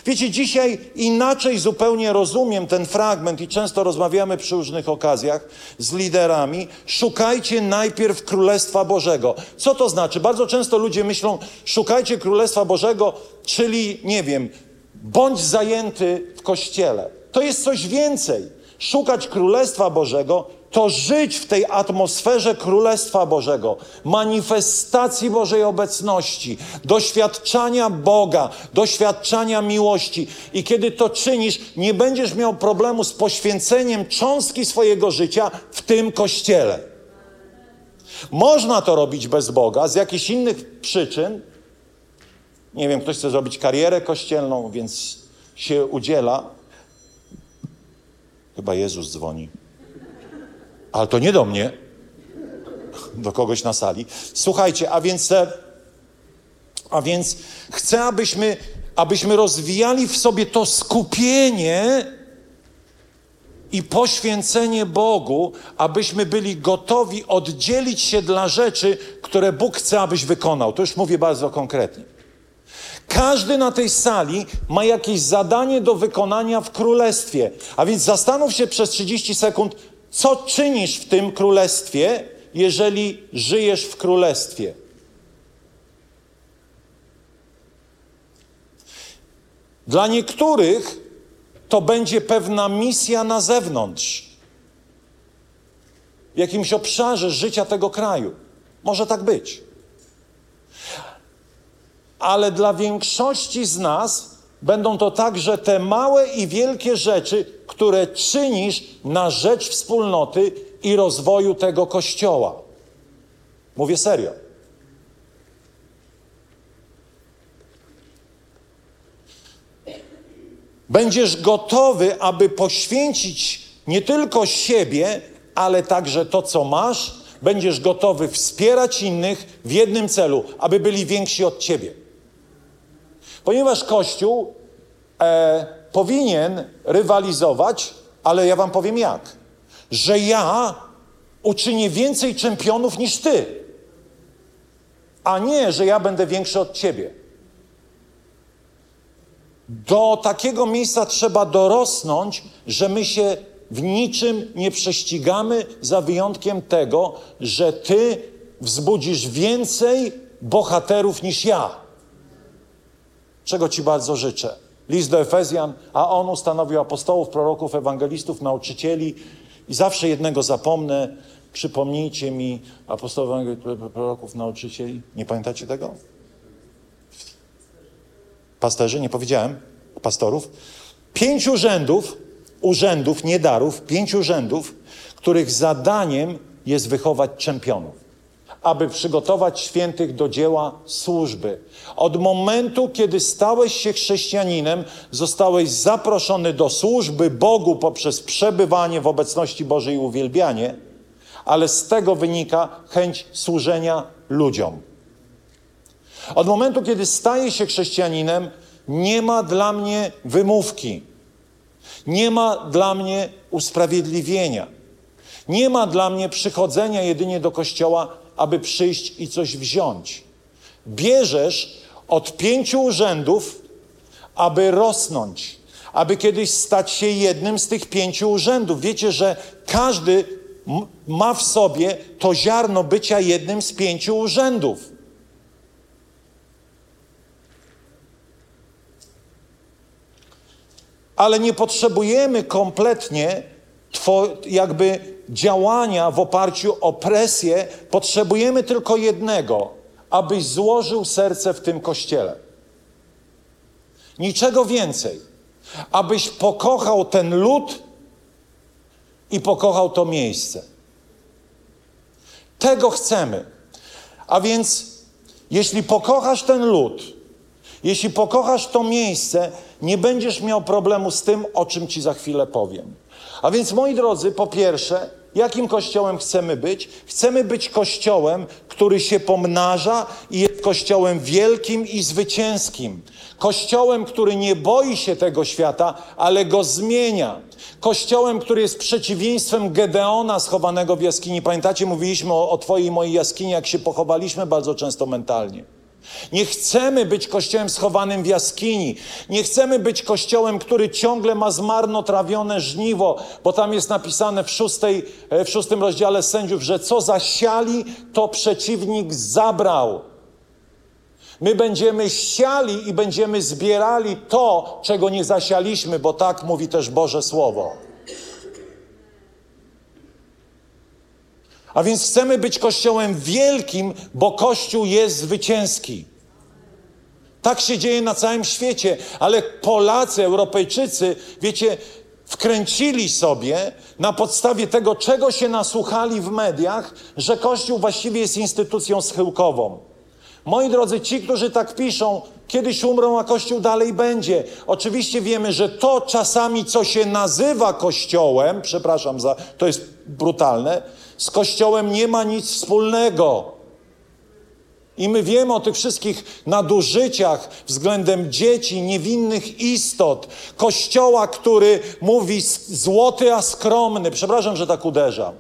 Speaker 1: Wiecie, dzisiaj inaczej zupełnie rozumiem ten fragment i często rozmawiamy przy różnych okazjach z liderami. Szukajcie najpierw Królestwa Bożego. Co to znaczy? Bardzo często ludzie myślą, szukajcie Królestwa Bożego, czyli, nie wiem, bądź zajęty w kościele. To jest coś więcej. Szukać Królestwa Bożego to żyć w tej atmosferze Królestwa Bożego, manifestacji Bożej obecności, doświadczania Boga, doświadczania miłości. I kiedy to czynisz, nie będziesz miał problemu z poświęceniem cząstki swojego życia w tym kościele. Można to robić bez Boga z jakichś innych przyczyn. Nie wiem, ktoś chce zrobić karierę kościelną, więc się udziela. Chyba Jezus dzwoni ale to nie do mnie, do kogoś na sali. Słuchajcie, a więc, e, a więc chcę, abyśmy, abyśmy rozwijali w sobie to skupienie i poświęcenie Bogu, abyśmy byli gotowi oddzielić się dla rzeczy, które Bóg chce, abyś wykonał. To już mówię bardzo konkretnie. Każdy na tej sali ma jakieś zadanie do wykonania w królestwie. A więc zastanów się przez 30 sekund, co czynisz w tym królestwie, jeżeli żyjesz w królestwie? Dla niektórych to będzie pewna misja na zewnątrz, w jakimś obszarze życia tego kraju. Może tak być. Ale dla większości z nas będą to także te małe i wielkie rzeczy, które czynisz na rzecz wspólnoty i rozwoju tego kościoła. Mówię serio. Będziesz gotowy, aby poświęcić nie tylko siebie, ale także to, co masz. Będziesz gotowy wspierać innych w jednym celu, aby byli więksi od ciebie. Ponieważ Kościół e, powinien rywalizować, ale ja wam powiem jak. Że ja uczynię więcej czempionów niż ty, a nie, że ja będę większy od ciebie. Do takiego miejsca trzeba dorosnąć, że my się w niczym nie prześcigamy, za wyjątkiem tego, że ty wzbudzisz więcej bohaterów niż ja. Czego ci bardzo życzę. List do Efezjan, a on ustanowił apostołów, proroków, ewangelistów, nauczycieli i zawsze jednego zapomnę, przypomnijcie mi apostołów, proroków, nauczycieli. Nie pamiętacie tego? Pasterzy, nie powiedziałem, pastorów. Pięć urzędów, urzędów, nie darów, pięć urzędów, których zadaniem jest wychować czempionów aby przygotować świętych do dzieła służby. Od momentu, kiedy stałeś się chrześcijaninem, zostałeś zaproszony do służby Bogu poprzez przebywanie w obecności Bożej i uwielbianie, ale z tego wynika chęć służenia ludziom. Od momentu, kiedy staję się chrześcijaninem, nie ma dla mnie wymówki, nie ma dla mnie usprawiedliwienia, nie ma dla mnie przychodzenia jedynie do kościoła, aby przyjść i coś wziąć. Bierzesz od pięciu urzędów, aby rosnąć, aby kiedyś stać się jednym z tych pięciu urzędów. Wiecie, że każdy ma w sobie to ziarno bycia jednym z pięciu urzędów. Ale nie potrzebujemy kompletnie jakby działania w oparciu o presję, potrzebujemy tylko jednego, abyś złożył serce w tym kościele. Niczego więcej. Abyś pokochał ten lud i pokochał to miejsce. Tego chcemy. A więc, jeśli pokochasz ten lud, jeśli pokochasz to miejsce, nie będziesz miał problemu z tym, o czym ci za chwilę powiem. A więc, moi drodzy, po pierwsze, jakim kościołem chcemy być? Chcemy być kościołem, który się pomnaża i jest kościołem wielkim i zwycięskim. Kościołem, który nie boi się tego świata, ale go zmienia. Kościołem, który jest przeciwieństwem Gedeona schowanego w jaskini. Pamiętacie, mówiliśmy o, o Twojej i mojej jaskini, jak się pochowaliśmy bardzo często mentalnie. Nie chcemy być kościołem schowanym w jaskini. Nie chcemy być kościołem, który ciągle ma zmarnotrawione żniwo, bo tam jest napisane w, szóstej, e, w szóstym rozdziale sędziów, że co zasiali, to przeciwnik zabrał. My będziemy siali i będziemy zbierali to, czego nie zasialiśmy, bo tak mówi też Boże Słowo. A więc chcemy być Kościołem wielkim, bo Kościół jest zwycięski. Tak się dzieje na całym świecie, ale Polacy, Europejczycy, wiecie, wkręcili sobie na podstawie tego, czego się nasłuchali w mediach, że Kościół właściwie jest instytucją schyłkową. Moi drodzy, ci, którzy tak piszą, kiedyś umrą, a Kościół dalej będzie. Oczywiście wiemy, że to czasami, co się nazywa Kościołem, przepraszam za, to jest brutalne, z Kościołem nie ma nic wspólnego. I my wiemy o tych wszystkich nadużyciach względem dzieci, niewinnych istot. Kościoła, który mówi złoty, a skromny. Przepraszam, że tak uderzam.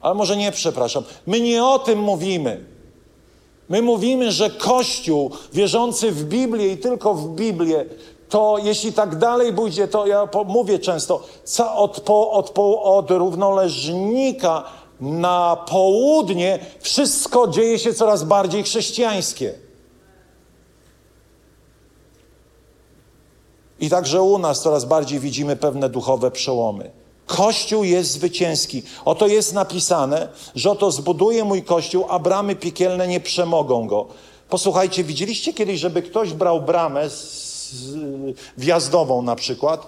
Speaker 1: Ale może nie przepraszam. My nie o tym mówimy. My mówimy, że Kościół wierzący w Biblię i tylko w Biblię, to jeśli tak dalej pójdzie, to ja mówię często, od, po, od, po, od równoleżnika na południe wszystko dzieje się coraz bardziej chrześcijańskie. I także u nas coraz bardziej widzimy pewne duchowe przełomy. Kościół jest zwycięski. Oto jest napisane, że oto zbuduje mój kościół, a bramy piekielne nie przemogą go. Posłuchajcie, widzieliście kiedyś, żeby ktoś brał bramę z, wjazdową na przykład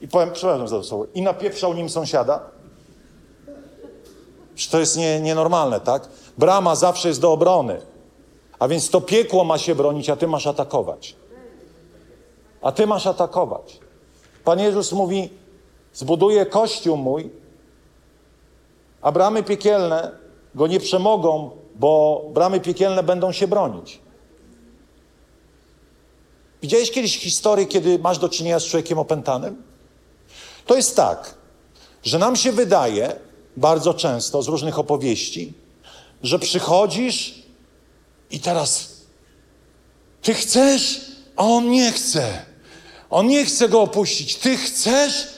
Speaker 1: i powiem, przepraszam za to słowo, i napieprzał nim sąsiada? Czy to jest nie, nienormalne, tak? Brama zawsze jest do obrony. A więc to piekło ma się bronić, a ty masz atakować. A ty masz atakować. Pan Jezus mówi: Zbuduję kościół mój, a bramy piekielne go nie przemogą, bo bramy piekielne będą się bronić. Widziałeś kiedyś historię, kiedy masz do czynienia z człowiekiem opętanym? To jest tak, że nam się wydaje, bardzo często z różnych opowieści, że przychodzisz i teraz ty chcesz, a on nie chce. On nie chce go opuścić. Ty chcesz,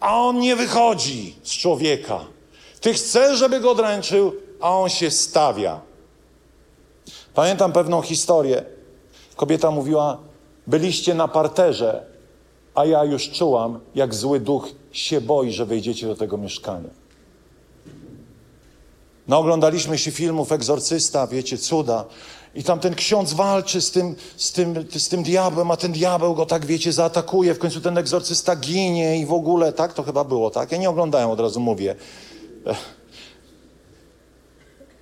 Speaker 1: a on nie wychodzi z człowieka. Ty chcesz, żeby go dręczył, a on się stawia. Pamiętam pewną historię. Kobieta mówiła: Byliście na parterze, a ja już czułam, jak zły duch się boi, że wejdziecie do tego mieszkania. No, oglądaliśmy się filmów Egzorcysta, wiecie, cuda. I tam ten ksiądz walczy z tym, z, tym, z tym diabłem, a ten diabeł go tak, wiecie, zaatakuje. W końcu ten egzorcysta ginie i w ogóle, tak? To chyba było, tak? Ja nie oglądałem, od razu mówię.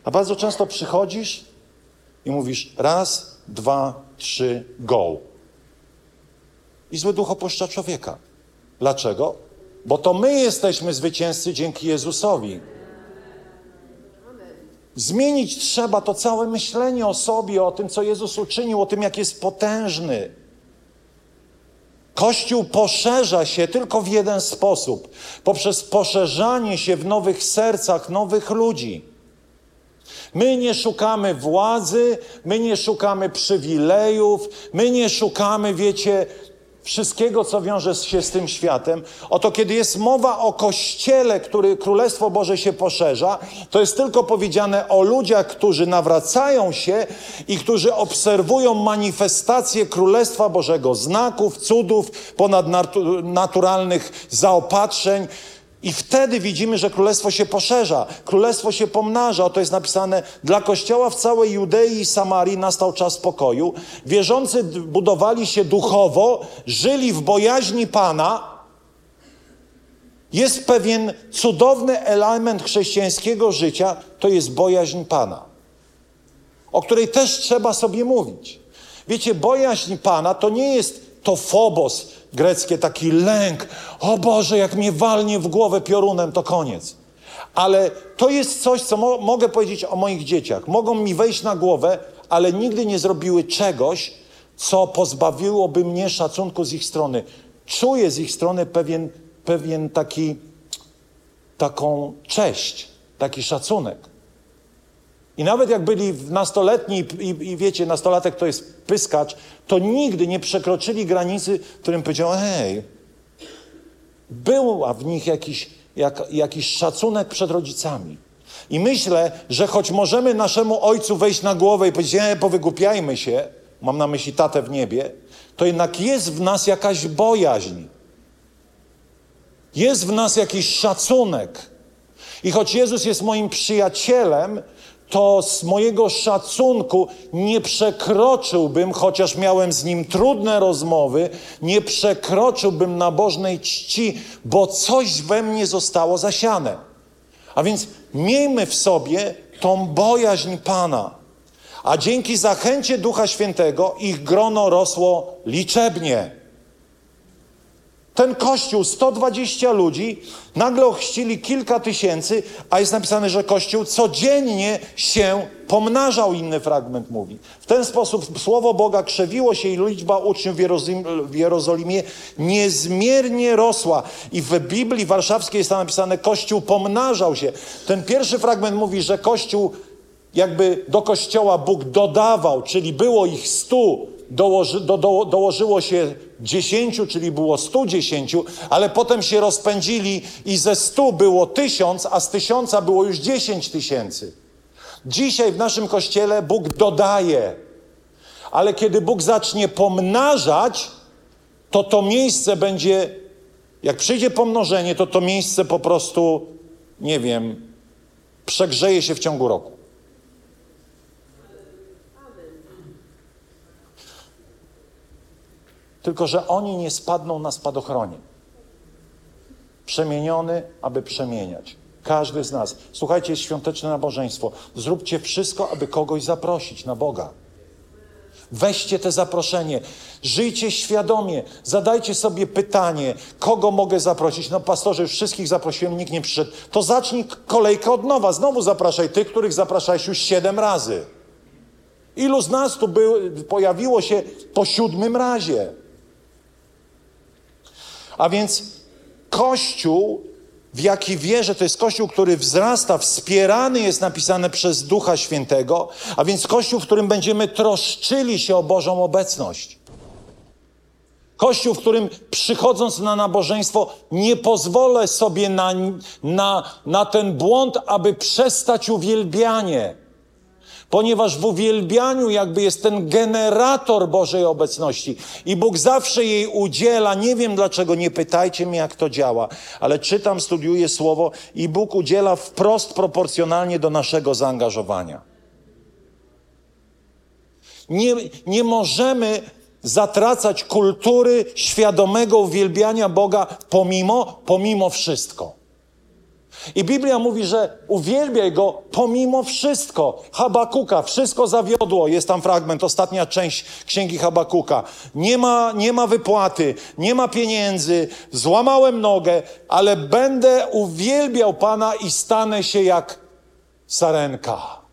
Speaker 1: A bardzo często przychodzisz i mówisz raz, dwa, trzy, go. I zły duch opuszcza człowieka. Dlaczego? Bo to my jesteśmy zwycięzcy dzięki Jezusowi. Zmienić trzeba to całe myślenie o sobie, o tym, co Jezus uczynił, o tym, jak jest potężny. Kościół poszerza się tylko w jeden sposób poprzez poszerzanie się w nowych sercach nowych ludzi. My nie szukamy władzy, my nie szukamy przywilejów, my nie szukamy, wiecie, wszystkiego, co wiąże się z tym światem. Oto kiedy jest mowa o Kościele, który Królestwo Boże się poszerza, to jest tylko powiedziane o ludziach, którzy nawracają się i którzy obserwują manifestację Królestwa Bożego, znaków, cudów, ponadnaturalnych zaopatrzeń, i wtedy widzimy, że królestwo się poszerza, królestwo się pomnaża. Oto jest napisane: Dla kościoła w całej Judei i Samarii nastał czas pokoju. Wierzący budowali się duchowo, żyli w bojaźni Pana. Jest pewien cudowny element chrześcijańskiego życia, to jest bojaźń Pana, o której też trzeba sobie mówić. Wiecie, bojaźń Pana to nie jest to phobos, greckie taki lęk. O Boże, jak mnie walnie w głowę piorunem, to koniec. Ale to jest coś, co mo mogę powiedzieć o moich dzieciach. Mogą mi wejść na głowę, ale nigdy nie zrobiły czegoś, co pozbawiłoby mnie szacunku z ich strony. Czuję z ich strony pewien, pewien taki, taką cześć, taki szacunek. I nawet jak byli nastoletni i, i, wiecie, nastolatek to jest pyskacz, to nigdy nie przekroczyli granicy, którym powiedział, hej, była w nich jakiś, jak, jakiś szacunek przed rodzicami. I myślę, że choć możemy naszemu ojcu wejść na głowę i powiedzieć, nie, powygłupiajmy się, mam na myśli tatę w niebie, to jednak jest w nas jakaś bojaźń. Jest w nas jakiś szacunek. I choć Jezus jest moim przyjacielem, to z mojego szacunku nie przekroczyłbym, chociaż miałem z nim trudne rozmowy, nie przekroczyłbym nabożnej czci, bo coś we mnie zostało zasiane. A więc miejmy w sobie tą bojaźń Pana. A dzięki zachęcie Ducha Świętego ich grono rosło liczebnie. Ten kościół, 120 ludzi, nagle ochrzcili kilka tysięcy, a jest napisane, że kościół codziennie się pomnażał, inny fragment mówi. W ten sposób słowo Boga krzewiło się i liczba uczniów w Jerozolimie niezmiernie rosła. I w Biblii warszawskiej jest tam napisane, kościół pomnażał się. Ten pierwszy fragment mówi, że kościół jakby do kościoła Bóg dodawał, czyli było ich stu, dołoży, do, do, dołożyło się dziesięciu, czyli było stu dziesięciu, ale potem się rozpędzili i ze stu było tysiąc, a z tysiąca było już dziesięć tysięcy. Dzisiaj w naszym kościele Bóg dodaje, ale kiedy Bóg zacznie pomnażać, to to miejsce będzie, jak przyjdzie pomnożenie, to to miejsce po prostu, nie wiem, przegrzeje się w ciągu roku. Tylko, że oni nie spadną na spadochronie. Przemieniony, aby przemieniać. Każdy z nas. Słuchajcie, jest świąteczne nabożeństwo. Zróbcie wszystko, aby kogoś zaprosić na Boga. Weźcie te zaproszenie, żyjcie świadomie, zadajcie sobie pytanie, kogo mogę zaprosić. No, pastorze, już wszystkich zaprosiłem, nikt nie przyszedł. To zacznij kolejkę od nowa. Znowu zapraszaj tych, których zapraszałeś już siedem razy. Ilu z nas tu był, pojawiło się po siódmym razie? A więc Kościół, w jaki wierzę, to jest Kościół, który wzrasta, wspierany jest napisane przez Ducha Świętego, a więc Kościół, w którym będziemy troszczyli się o Bożą obecność. Kościół, w którym przychodząc na nabożeństwo, nie pozwolę sobie na, na, na ten błąd, aby przestać uwielbianie. Ponieważ w uwielbianiu jakby jest ten generator Bożej obecności i Bóg zawsze jej udziela. Nie wiem dlaczego, nie pytajcie mnie, jak to działa, ale czytam, studiuję słowo i Bóg udziela wprost proporcjonalnie do naszego zaangażowania. Nie, nie możemy zatracać kultury świadomego uwielbiania Boga pomimo, pomimo wszystko. I Biblia mówi, że uwielbiaj Go pomimo wszystko. Habakuka, wszystko zawiodło. Jest tam fragment, ostatnia część księgi Habakuka. Nie ma, nie ma wypłaty, nie ma pieniędzy, złamałem nogę, ale będę uwielbiał Pana i stanę się jak sarenka.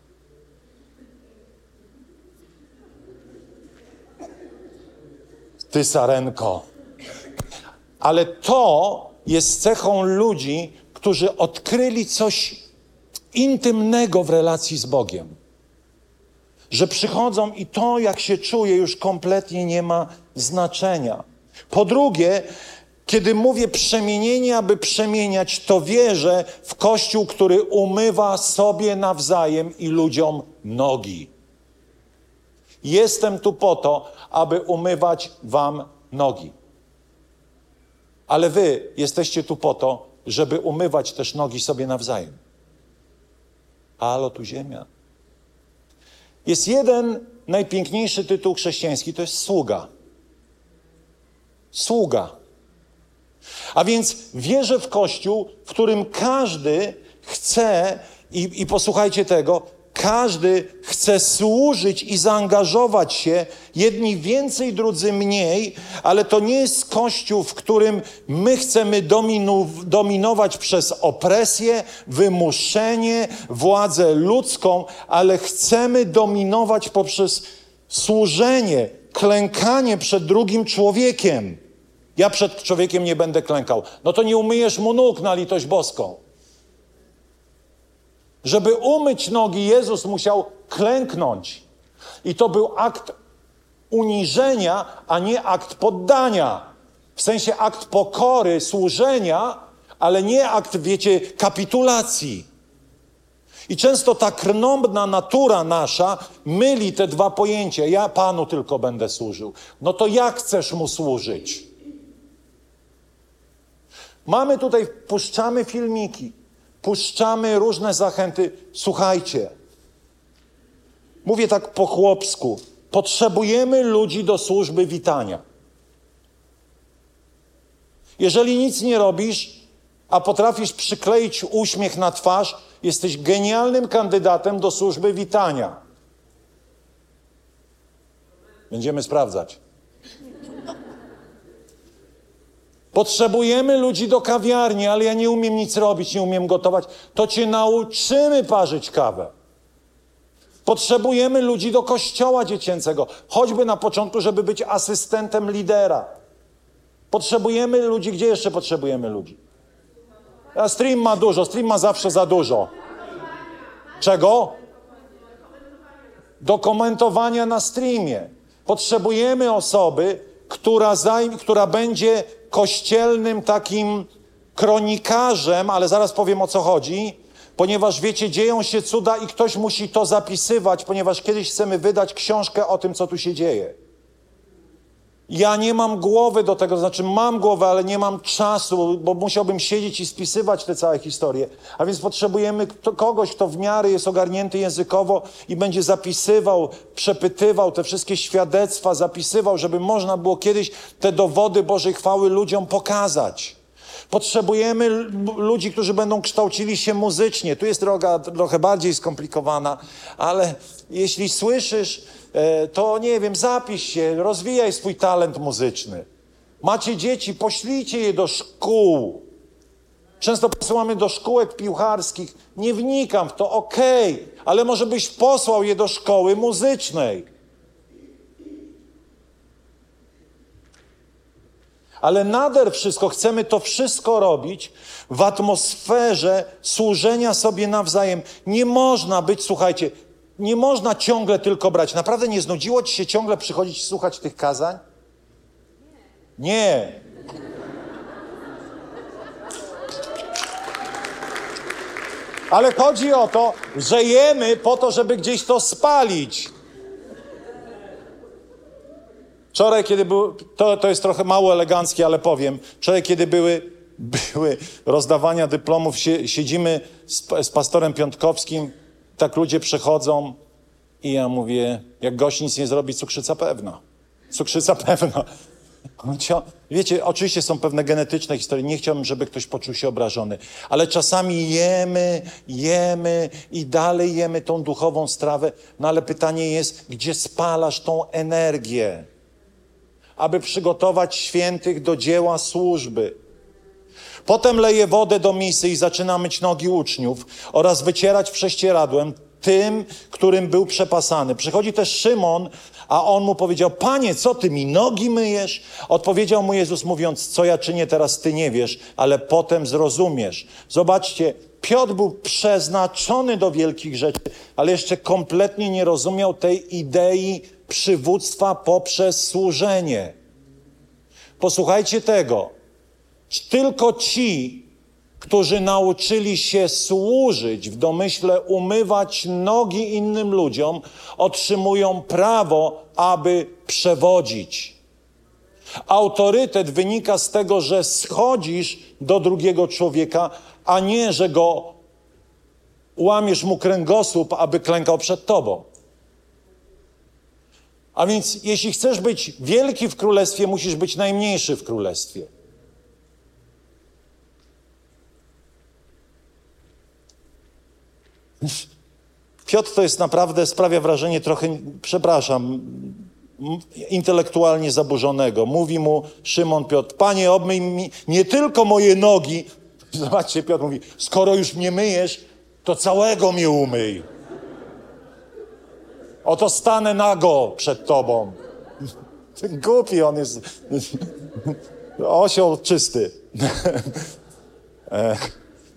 Speaker 1: Ty sarenko. Ale to jest cechą ludzi, którzy odkryli coś intymnego w relacji z Bogiem. Że przychodzą i to, jak się czuje, już kompletnie nie ma znaczenia. Po drugie, kiedy mówię przemienienie, aby przemieniać, to wierzę w Kościół, który umywa sobie nawzajem i ludziom nogi. Jestem tu po to, aby umywać wam nogi. Ale wy jesteście tu po to, żeby umywać też nogi sobie nawzajem. Halo, tu ziemia. Jest jeden najpiękniejszy tytuł chrześcijański, to jest sługa. Sługa. A więc wierzę w Kościół, w którym każdy chce, i, i posłuchajcie tego, każdy chce służyć i zaangażować się, jedni więcej, drudzy mniej, ale to nie jest kościół, w którym my chcemy dominu, dominować przez opresję, wymuszenie, władzę ludzką, ale chcemy dominować poprzez służenie, klękanie przed drugim człowiekiem. Ja przed człowiekiem nie będę klękał. No to nie umyjesz mu nóg na litość boską. Żeby umyć nogi, Jezus musiał klęknąć. I to był akt uniżenia, a nie akt poddania. W sensie akt pokory, służenia, ale nie akt, wiecie, kapitulacji. I często ta krnąbna natura nasza myli te dwa pojęcia. Ja Panu tylko będę służył. No to jak chcesz Mu służyć? Mamy tutaj, puszczamy filmiki puszczamy różne zachęty. Słuchajcie, mówię tak po chłopsku. Potrzebujemy ludzi do służby witania. Jeżeli nic nie robisz, a potrafisz przykleić uśmiech na twarz, jesteś genialnym kandydatem do służby witania. Będziemy sprawdzać. Potrzebujemy ludzi do kawiarni, ale ja nie umiem nic robić, nie umiem gotować. To cię nauczymy parzyć kawę. Potrzebujemy ludzi do kościoła dziecięcego, choćby na początku, żeby być asystentem lidera. Potrzebujemy ludzi, gdzie jeszcze potrzebujemy ludzi? A stream ma dużo, stream ma zawsze za dużo. Czego? Do komentowania na streamie. Potrzebujemy osoby, która, zajmie, która będzie kościelnym takim kronikarzem, ale zaraz powiem o co chodzi, ponieważ wiecie, dzieją się cuda i ktoś musi to zapisywać, ponieważ kiedyś chcemy wydać książkę o tym, co tu się dzieje. Ja nie mam głowy do tego, to znaczy mam głowę, ale nie mam czasu, bo musiałbym siedzieć i spisywać te całe historie. A więc potrzebujemy kogoś, kto w miarę jest ogarnięty językowo i będzie zapisywał, przepytywał te wszystkie świadectwa, zapisywał, żeby można było kiedyś te dowody Bożej chwały ludziom pokazać. Potrzebujemy ludzi, którzy będą kształcili się muzycznie. Tu jest droga trochę bardziej skomplikowana, ale jeśli słyszysz, E, to nie wiem, zapisz się, rozwijaj swój talent muzyczny. Macie dzieci, poślijcie je do szkół. Często posyłamy do szkółek piłkarskich. Nie wnikam w to, okej, okay, ale może byś posłał je do szkoły muzycznej. Ale nader wszystko, chcemy to wszystko robić w atmosferze służenia sobie nawzajem. Nie można być, słuchajcie, nie można ciągle tylko brać. Naprawdę nie znudziło ci się ciągle przychodzić i słuchać tych kazań? Nie. Ale chodzi o to, że jemy po to, żeby gdzieś to spalić. Wczoraj, kiedy był, to, to jest trochę mało eleganckie, ale powiem. Wczoraj, kiedy były, były rozdawania dyplomów, sie, siedzimy z, z pastorem Piątkowskim, tak ludzie przechodzą i ja mówię, jak gość nic nie zrobi, cukrzyca pewna. Cukrzyca pewna. Wiecie, oczywiście są pewne genetyczne historie. Nie chciałbym, żeby ktoś poczuł się obrażony, ale czasami jemy, jemy i dalej jemy tą duchową strawę. No ale pytanie jest, gdzie spalasz tą energię, aby przygotować świętych do dzieła służby? Potem leje wodę do misy i zaczyna myć nogi uczniów oraz wycierać prześcieradłem tym, którym był przepasany. Przychodzi też Szymon, a on mu powiedział: Panie, co ty mi nogi myjesz? Odpowiedział mu Jezus, mówiąc: Co ja czynię teraz, ty nie wiesz, ale potem zrozumiesz. Zobaczcie, Piotr był przeznaczony do wielkich rzeczy, ale jeszcze kompletnie nie rozumiał tej idei przywództwa poprzez służenie. Posłuchajcie tego. Tylko ci, którzy nauczyli się służyć, w domyśle umywać nogi innym ludziom, otrzymują prawo, aby przewodzić. Autorytet wynika z tego, że schodzisz do drugiego człowieka, a nie, że go łamiesz mu kręgosłup, aby klękał przed tobą. A więc, jeśli chcesz być wielki w królestwie, musisz być najmniejszy w królestwie. Piotr to jest naprawdę, sprawia wrażenie trochę, przepraszam, intelektualnie zaburzonego. Mówi mu Szymon Piotr, panie obmyj mi nie tylko moje nogi. Zobaczcie, Piotr mówi, skoro już mnie myjesz, to całego mnie umyj. Oto stanę nago przed tobą. Głupi on jest. Osioł czysty.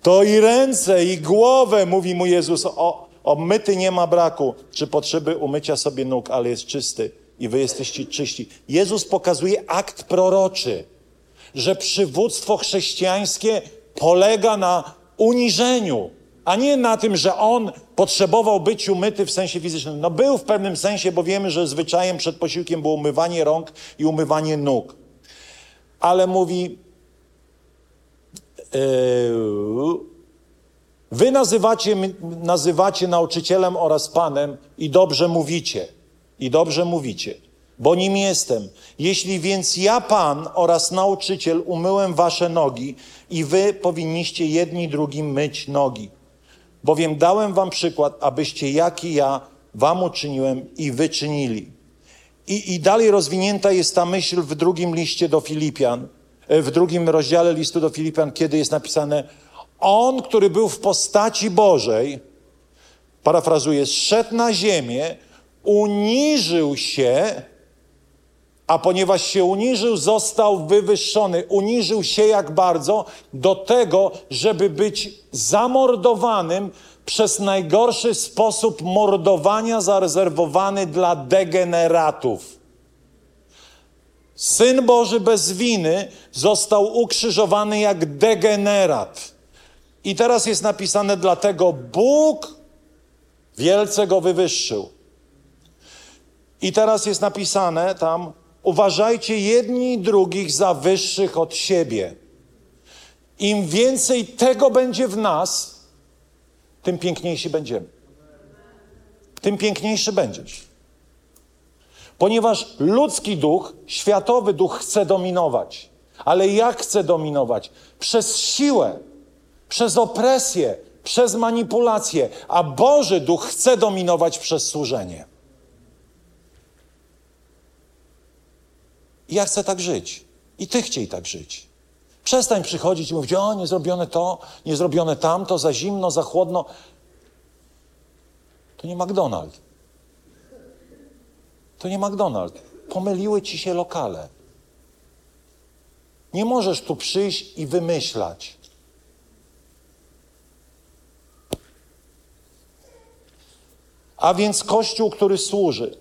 Speaker 1: To i ręce, i głowę, mówi mu Jezus, o, obmyty nie ma braku, czy potrzeby umycia sobie nóg, ale jest czysty i wy jesteście czyści. Jezus pokazuje akt proroczy, że przywództwo chrześcijańskie polega na uniżeniu, a nie na tym, że on potrzebował być umyty w sensie fizycznym. No był w pewnym sensie, bo wiemy, że zwyczajem przed posiłkiem było umywanie rąk i umywanie nóg. Ale mówi, wy nazywacie, nazywacie nauczycielem oraz panem i dobrze mówicie. I dobrze mówicie, bo nim jestem. Jeśli więc ja, pan oraz nauczyciel, umyłem wasze nogi i wy powinniście jedni drugim myć nogi. Bowiem dałem wam przykład, abyście jak i ja wam uczyniłem i wy czynili. I, I dalej rozwinięta jest ta myśl w drugim liście do Filipian, w drugim rozdziale listu do Filipian, kiedy jest napisane: On, który był w postaci Bożej, parafrazuję, zszedł na ziemię, uniżył się, a ponieważ się uniżył, został wywyższony. Uniżył się jak bardzo do tego, żeby być zamordowanym przez najgorszy sposób mordowania zarezerwowany dla degeneratów. Syn Boży bez winy został ukrzyżowany jak degenerat. I teraz jest napisane, dlatego Bóg wielce go wywyższył. I teraz jest napisane tam, uważajcie jedni drugich za wyższych od siebie. Im więcej tego będzie w nas, tym piękniejsi będziemy. Tym piękniejszy będziesz. Ponieważ ludzki duch, światowy duch chce dominować. Ale jak chce dominować? Przez siłę, przez opresję, przez manipulację, a Boży duch chce dominować przez służenie. Ja chcę tak żyć. I ty chciej tak żyć. Przestań przychodzić i mówić, o, nie zrobione to, nie zrobione tamto, za zimno, za chłodno. To nie McDonald's. To nie McDonald's. Pomyliły ci się lokale. Nie możesz tu przyjść i wymyślać. A więc Kościół, który służy.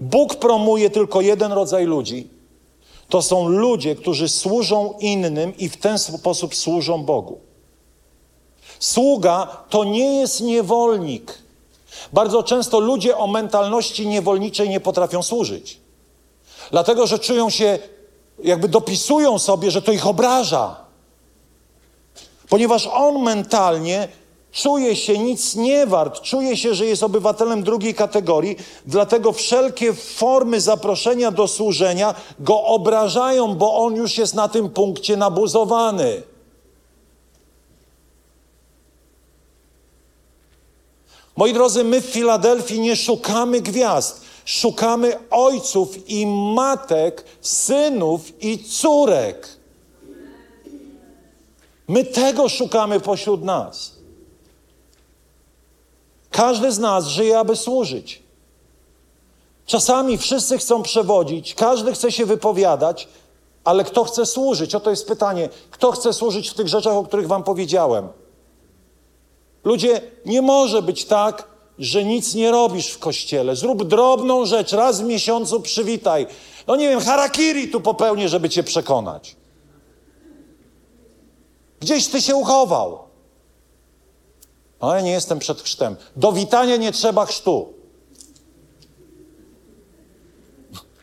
Speaker 1: Bóg promuje tylko jeden rodzaj ludzi. To są ludzie, którzy służą innym i w ten sposób służą Bogu. Sługa to nie jest niewolnik. Bardzo często ludzie o mentalności niewolniczej nie potrafią służyć. Dlatego, że czują się, jakby dopisują sobie, że to ich obraża. Ponieważ on mentalnie czuje się nic nie wart, czuje się, że jest obywatelem drugiej kategorii, dlatego wszelkie formy zaproszenia do służenia go obrażają, bo on już jest na tym punkcie nabuzowany. Moi drodzy, my w Filadelfii nie szukamy gwiazd, szukamy ojców i matek, synów i córek. My tego szukamy pośród nas. Każdy z nas żyje, aby służyć. Czasami wszyscy chcą przewodzić, każdy chce się wypowiadać, ale kto chce służyć? Oto jest pytanie: kto chce służyć w tych rzeczach, o których Wam powiedziałem? Ludzie, nie może być tak, że nic nie robisz w kościele. Zrób drobną rzecz, raz w miesiącu przywitaj. No nie wiem, harakiri tu popełnię, żeby cię przekonać. Gdzieś ty się uchował. No ja nie jestem przed chrztem. Do witania nie trzeba chrztu.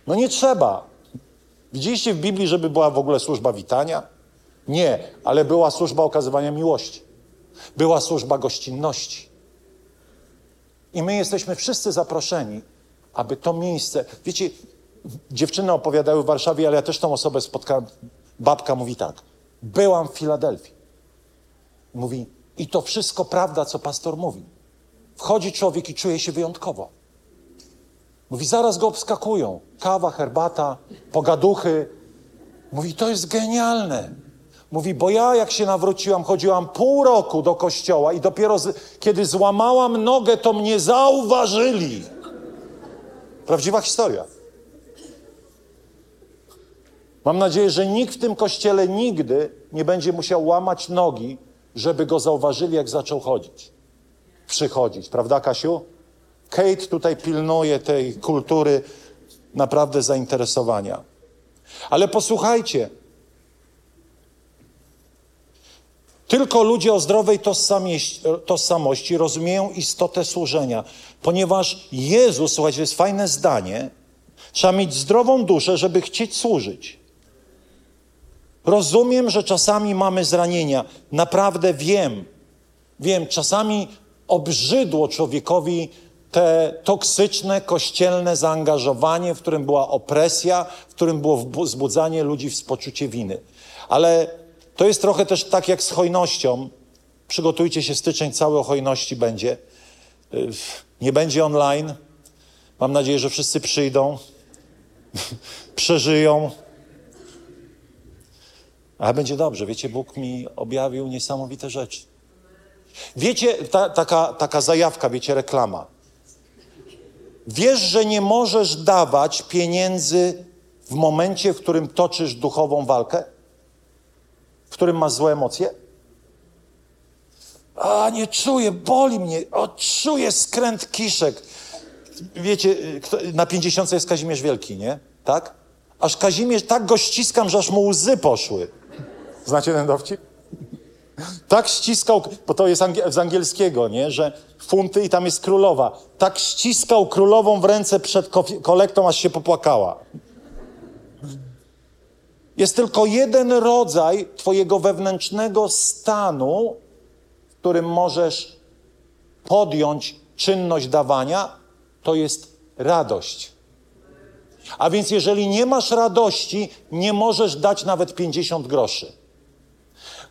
Speaker 1: No nie trzeba. Widzieliście w Biblii, żeby była w ogóle służba witania? Nie, ale była służba okazywania miłości. Była służba gościnności. I my jesteśmy wszyscy zaproszeni, aby to miejsce. Wiecie, dziewczyny opowiadały w Warszawie, ale ja też tą osobę spotkałem. Babka mówi tak: Byłam w Filadelfii. Mówi, i to wszystko prawda, co pastor mówi. Wchodzi człowiek i czuje się wyjątkowo. Mówi, zaraz go obskakują. Kawa, herbata, pogaduchy. Mówi, to jest genialne. Mówi, bo ja jak się nawróciłam, chodziłam pół roku do kościoła i dopiero z, kiedy złamałam nogę, to mnie zauważyli. Prawdziwa historia. Mam nadzieję, że nikt w tym kościele nigdy nie będzie musiał łamać nogi, żeby go zauważyli, jak zaczął chodzić. Przychodzić, prawda, Kasiu? Kate tutaj pilnuje tej kultury naprawdę zainteresowania. Ale posłuchajcie, Tylko ludzie o zdrowej tożsamości rozumieją istotę służenia, ponieważ Jezus, słuchajcie, jest fajne zdanie, trzeba mieć zdrową duszę, żeby chcieć służyć. Rozumiem, że czasami mamy zranienia. Naprawdę wiem, wiem, czasami obrzydło człowiekowi te toksyczne, kościelne zaangażowanie, w którym była opresja, w którym było wzbudzanie ludzi w poczucie winy. Ale to jest trochę też tak jak z hojnością. Przygotujcie się, styczeń cały o hojności będzie. Nie będzie online. Mam nadzieję, że wszyscy przyjdą, przeżyją. Ale będzie dobrze. Wiecie, Bóg mi objawił niesamowite rzeczy. Wiecie, ta, taka, taka zajawka, wiecie, reklama. Wiesz, że nie możesz dawać pieniędzy w momencie, w którym toczysz duchową walkę? W którym masz złe emocje? A, nie czuję, boli mnie, o, czuję skręt kiszek. Wiecie, na pięćdziesiątce jest Kazimierz Wielki, nie? Tak? Aż Kazimierz, tak go ściskam, że aż mu łzy poszły. Znacie ten dowcip? Tak ściskał, bo to jest z angielskiego, nie? Że funty i tam jest królowa. Tak ściskał królową w ręce przed kolektą, aż się popłakała. Jest tylko jeden rodzaj Twojego wewnętrznego stanu, w którym możesz podjąć czynność dawania, to jest radość. A więc, jeżeli nie masz radości, nie możesz dać nawet 50 groszy.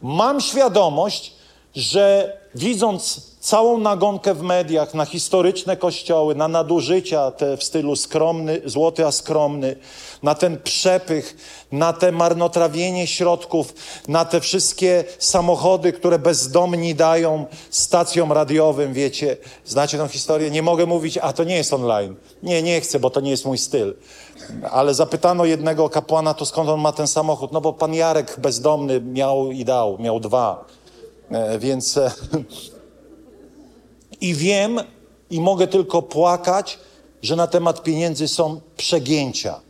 Speaker 1: Mam świadomość, że widząc całą nagonkę w mediach na historyczne kościoły, na nadużycia te w stylu skromny, złoty a skromny, na ten przepych, na te marnotrawienie środków, na te wszystkie samochody, które bezdomni dają stacjom radiowym, wiecie. Znacie tę historię? Nie mogę mówić, a to nie jest online. Nie, nie chcę, bo to nie jest mój styl. Ale zapytano jednego kapłana, to skąd on ma ten samochód? No bo pan Jarek bezdomny miał i dał, miał dwa. E, więc e, i wiem i mogę tylko płakać, że na temat pieniędzy są przegięcia.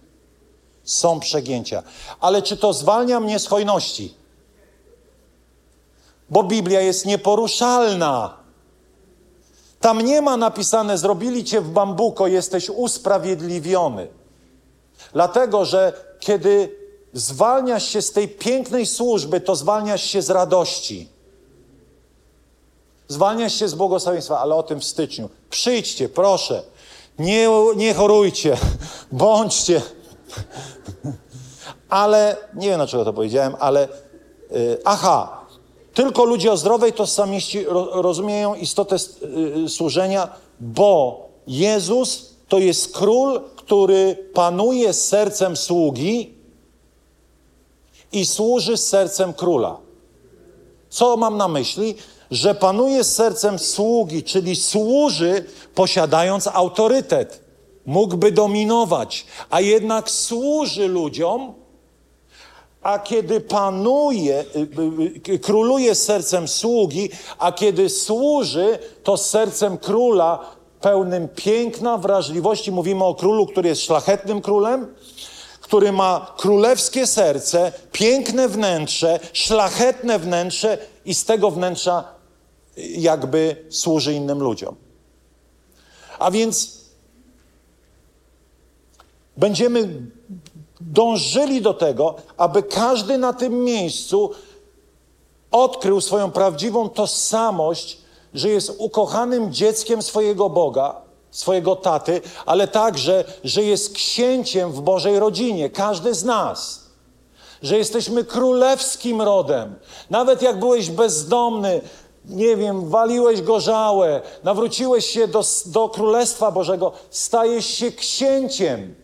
Speaker 1: Są przegięcia. Ale czy to zwalnia mnie z hojności? Bo Biblia jest nieporuszalna. Tam nie ma napisane, zrobili cię w bambuko, jesteś usprawiedliwiony. Dlatego, że kiedy zwalniasz się z tej pięknej służby, to zwalniasz się z radości. Zwalniasz się z błogosławieństwa, ale o tym w styczniu. Przyjdźcie, proszę. Nie, nie chorujcie, bądźcie. Ale, nie wiem dlaczego to powiedziałem, ale yy, aha, tylko ludzie o zdrowej tożsamości rozumieją istotę yy, służenia, bo Jezus to jest król, który panuje sercem sługi i służy sercem króla. Co mam na myśli? Że panuje sercem sługi, czyli służy posiadając autorytet. Mógłby dominować, a jednak służy ludziom, a kiedy panuje, y, y, y, króluje sercem sługi, a kiedy służy, to sercem króla pełnym piękna, wrażliwości. Mówimy o królu, który jest szlachetnym królem, który ma królewskie serce, piękne wnętrze, szlachetne wnętrze i z tego wnętrza jakby służy innym ludziom. A więc będziemy dążyli do tego, aby każdy na tym miejscu odkrył swoją prawdziwą tożsamość, że jest ukochanym dzieckiem swojego Boga, swojego taty, ale także, że jest księciem w Bożej rodzinie, każdy z nas. Że jesteśmy królewskim rodem. Nawet jak byłeś bezdomny, nie wiem, waliłeś gorzałe, nawróciłeś się do, do Królestwa Bożego, stajesz się księciem.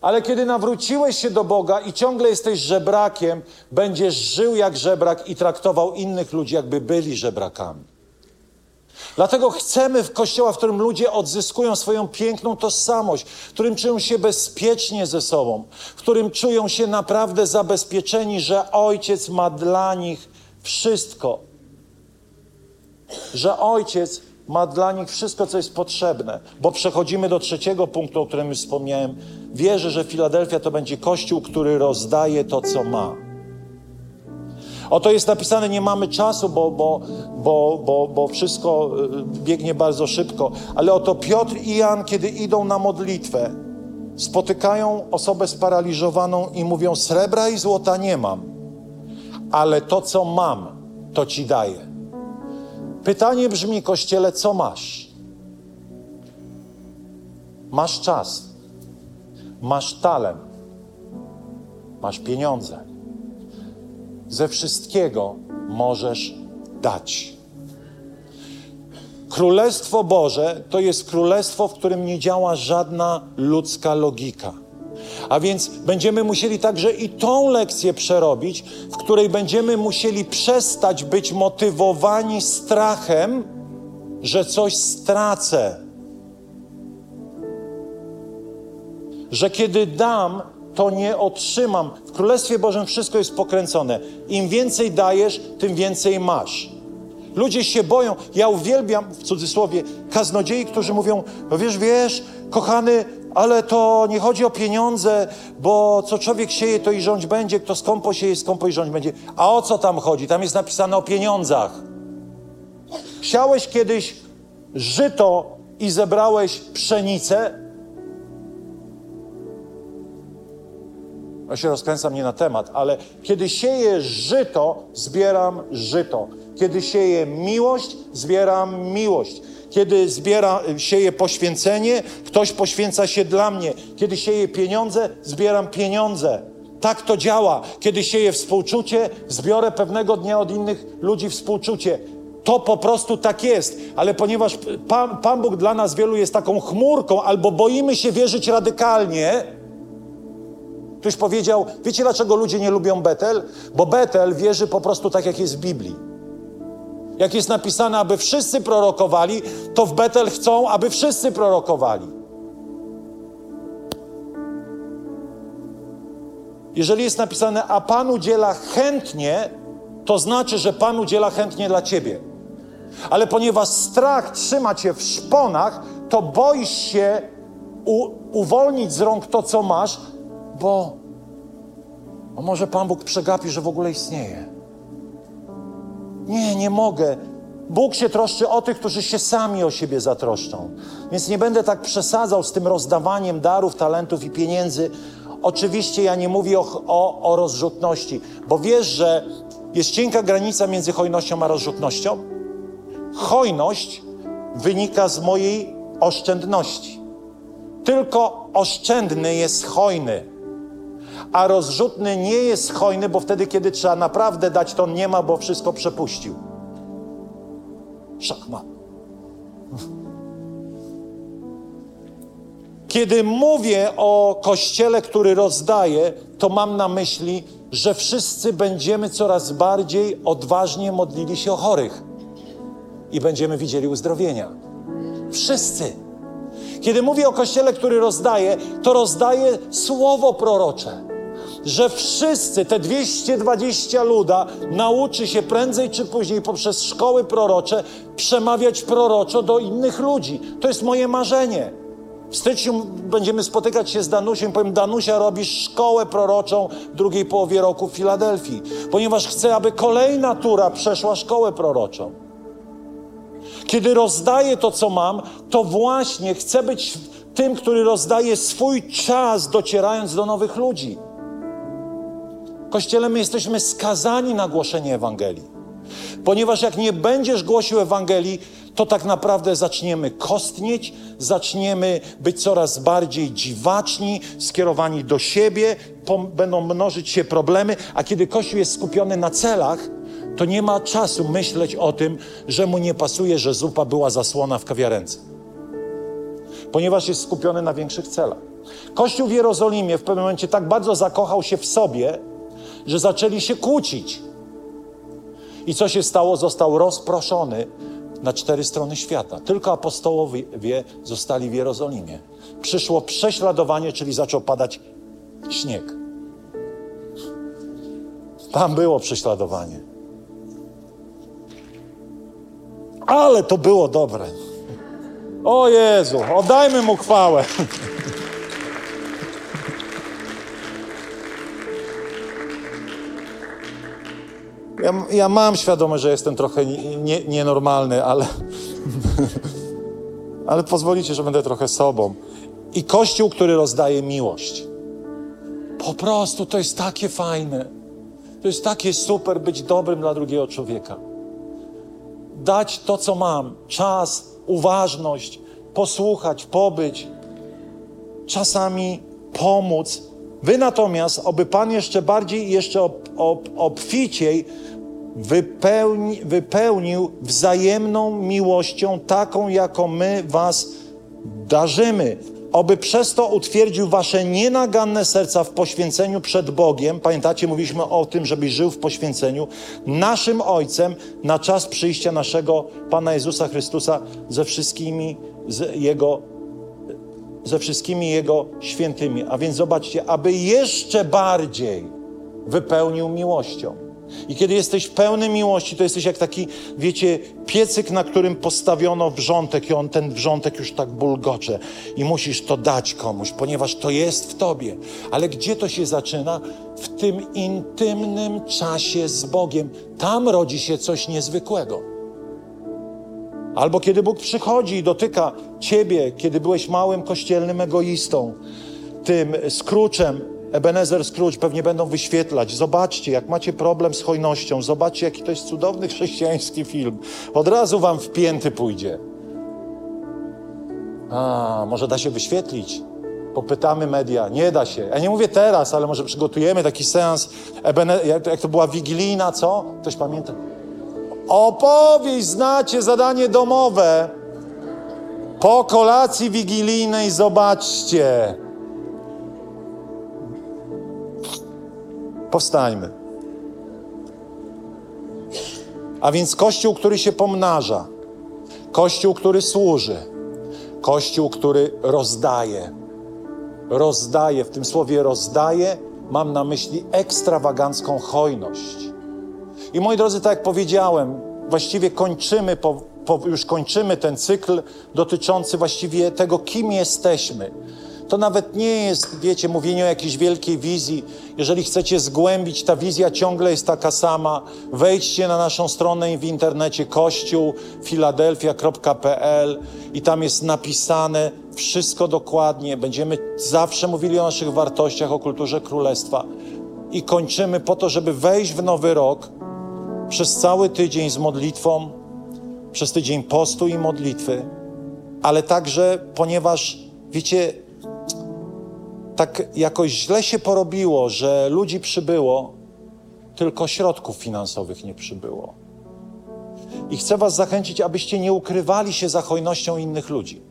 Speaker 1: Ale kiedy nawróciłeś się do Boga i ciągle jesteś żebrakiem, będziesz żył jak żebrak i traktował innych ludzi, jakby byli żebrakami. Dlatego chcemy w kościoła, w którym ludzie odzyskują swoją piękną tożsamość, w którym czują się bezpiecznie ze sobą, w którym czują się naprawdę zabezpieczeni, że Ojciec ma dla nich wszystko. Że Ojciec ma dla nich wszystko, co jest potrzebne. Bo przechodzimy do trzeciego punktu, o którym wspomniałem. Wierzę, że Filadelfia to będzie kościół, który rozdaje to, co ma. Oto jest napisane, nie mamy czasu, bo, bo, bo, bo, bo wszystko y, biegnie bardzo szybko. Ale oto Piotr i Jan, kiedy idą na modlitwę, spotykają osobę sparaliżowaną i mówią: Srebra i złota nie mam, ale to, co mam, to ci daję. Pytanie brzmi, kościele, co masz? Masz czas, masz talent, masz pieniądze. Ze wszystkiego możesz dać. Królestwo Boże to jest królestwo, w którym nie działa żadna ludzka logika. A więc będziemy musieli także i tą lekcję przerobić, w której będziemy musieli przestać być motywowani strachem, że coś stracę. Że kiedy dam, to nie otrzymam. W Królestwie Bożym wszystko jest pokręcone. Im więcej dajesz, tym więcej masz. Ludzie się boją. Ja uwielbiam, w cudzysłowie, kaznodziei, którzy mówią, no wiesz, wiesz, kochany, ale to nie chodzi o pieniądze, bo co człowiek sieje, to i rządź będzie, kto skąpo sieje, skąpo i rządź będzie. A o co tam chodzi? Tam jest napisane o pieniądzach. Siałeś kiedyś żyto i zebrałeś pszenicę? Ja się rozkręcam nie na temat, ale kiedy sieję żyto, zbieram żyto. Kiedy sieję miłość, zbieram miłość. Kiedy zbiera, sieje poświęcenie, ktoś poświęca się dla mnie. Kiedy sieje pieniądze, zbieram pieniądze. Tak to działa. Kiedy sieje współczucie, zbiorę pewnego dnia od innych ludzi współczucie. To po prostu tak jest, ale ponieważ Pan, Pan Bóg dla nas wielu jest taką chmurką, albo boimy się wierzyć radykalnie, ktoś powiedział, wiecie dlaczego ludzie nie lubią Betel? Bo Betel wierzy po prostu tak, jak jest w Biblii. Jak jest napisane, aby wszyscy prorokowali, to w Betel chcą, aby wszyscy prorokowali. Jeżeli jest napisane, a Pan udziela chętnie, to znaczy, że Pan udziela chętnie dla ciebie. Ale ponieważ strach trzyma cię w szponach, to boisz się u, uwolnić z rąk to, co masz, bo, bo może Pan Bóg przegapi, że w ogóle istnieje. Nie, nie mogę. Bóg się troszczy o tych, którzy się sami o siebie zatroszczą. Więc nie będę tak przesadzał z tym rozdawaniem darów, talentów i pieniędzy. Oczywiście ja nie mówię o, o, o rozrzutności, bo wiesz, że jest cienka granica między hojnością a rozrzutnością. Hojność wynika z mojej oszczędności. Tylko oszczędny jest hojny, a rozrzutny nie jest hojny, bo wtedy, kiedy trzeba naprawdę dać, to nie ma, bo wszystko przepuścił. Szachmat. Kiedy mówię o kościele, który rozdaje, to mam na myśli, że wszyscy będziemy coraz bardziej odważnie modlili się o chorych i będziemy widzieli uzdrowienia. Wszyscy. Kiedy mówię o kościele, który rozdaje, to rozdaje słowo prorocze, że wszyscy, te 220 luda, nauczy się prędzej czy później poprzez szkoły prorocze przemawiać proroczo do innych ludzi. To jest moje marzenie. W styczniu będziemy spotykać się z Danusiem. Powiem, Danusia, robisz szkołę proroczą w drugiej połowie roku w Filadelfii, ponieważ chcę, aby kolejna tura przeszła szkołę proroczą. Kiedy rozdaję to, co mam, to właśnie chcę być tym, który rozdaje swój czas, docierając do nowych ludzi. Kościele, my jesteśmy skazani na głoszenie Ewangelii. Ponieważ jak nie będziesz głosił Ewangelii, to tak naprawdę zaczniemy kostnieć, zaczniemy być coraz bardziej dziwaczni, skierowani do siebie, będą mnożyć się problemy, a kiedy Kościół jest skupiony na celach, to nie ma czasu myśleć o tym, że mu nie pasuje, że zupa była zasłona w kawiarence. Ponieważ jest skupiony na większych celach. Kościół w Jerozolimie w pewnym momencie tak bardzo zakochał się w sobie, że zaczęli się kłócić. I co się stało? Został rozproszony na cztery strony świata. Tylko apostołowie zostali w Jerozolimie. Przyszło prześladowanie, czyli zaczął padać śnieg. Tam było prześladowanie. Ale to było dobre. O Jezu, oddajmy mu chwałę. Ja, ja mam świadomość, że jestem trochę nie, nienormalny, ale, ale pozwolicie, że będę trochę sobą. I Kościół, który rozdaje miłość. Po prostu to jest takie fajne. To jest takie super być dobrym dla drugiego człowieka. Dać to, co mam: czas, uważność, posłuchać, pobyć, czasami pomóc. Wy natomiast, oby Pan jeszcze bardziej, jeszcze ob, ob, obficiej wypełni, wypełnił wzajemną miłością, taką, jaką my Was darzymy. Oby przez to utwierdził Wasze nienaganne serca w poświęceniu przed Bogiem. Pamiętacie, mówiliśmy o tym, żebyś żył w poświęceniu. Naszym Ojcem na czas przyjścia naszego Pana Jezusa Chrystusa ze wszystkimi z Jego ze wszystkimi Jego świętymi. A więc zobaczcie, aby jeszcze bardziej wypełnił miłością. I kiedy jesteś pełny miłości, to jesteś jak taki, wiecie, piecyk, na którym postawiono wrzątek i on ten wrzątek już tak bulgocze i musisz to dać komuś, ponieważ to jest w tobie. Ale gdzie to się zaczyna? W tym intymnym czasie z Bogiem. Tam rodzi się coś niezwykłego. Albo kiedy Bóg przychodzi i dotyka ciebie, kiedy byłeś małym kościelnym egoistą, tym skruczem, Ebenezer Scrooge pewnie będą wyświetlać. Zobaczcie, jak macie problem z hojnością, zobaczcie, jaki to jest cudowny chrześcijański film. Od razu wam wpięty pójdzie. A, może da się wyświetlić? Popytamy media. Nie da się. Ja nie mówię teraz, ale może przygotujemy taki seans. Ebene jak to była wigilijna, co? Ktoś pamięta? Opowieść, znacie zadanie domowe. Po kolacji wigilijnej zobaczcie. Powstańmy. A więc Kościół, który się pomnaża, Kościół, który służy, Kościół, który rozdaje. Rozdaje, w tym słowie rozdaje, mam na myśli ekstrawagancką hojność. I moi drodzy, tak jak powiedziałem, właściwie kończymy po, po, już kończymy ten cykl dotyczący właściwie tego, kim jesteśmy. To nawet nie jest, wiecie, mówienie o jakiejś wielkiej wizji. Jeżeli chcecie zgłębić, ta wizja ciągle jest taka sama. Wejdźcie na naszą stronę w internecie kościółfiladelfia.pl i tam jest napisane wszystko dokładnie. Będziemy zawsze mówili o naszych wartościach, o kulturze królestwa. I kończymy po to, żeby wejść w nowy rok przez cały tydzień z modlitwą, przez tydzień postu i modlitwy, ale także, ponieważ, wiecie, tak jakoś źle się porobiło, że ludzi przybyło, tylko środków finansowych nie przybyło. I chcę Was zachęcić, abyście nie ukrywali się za hojnością innych ludzi.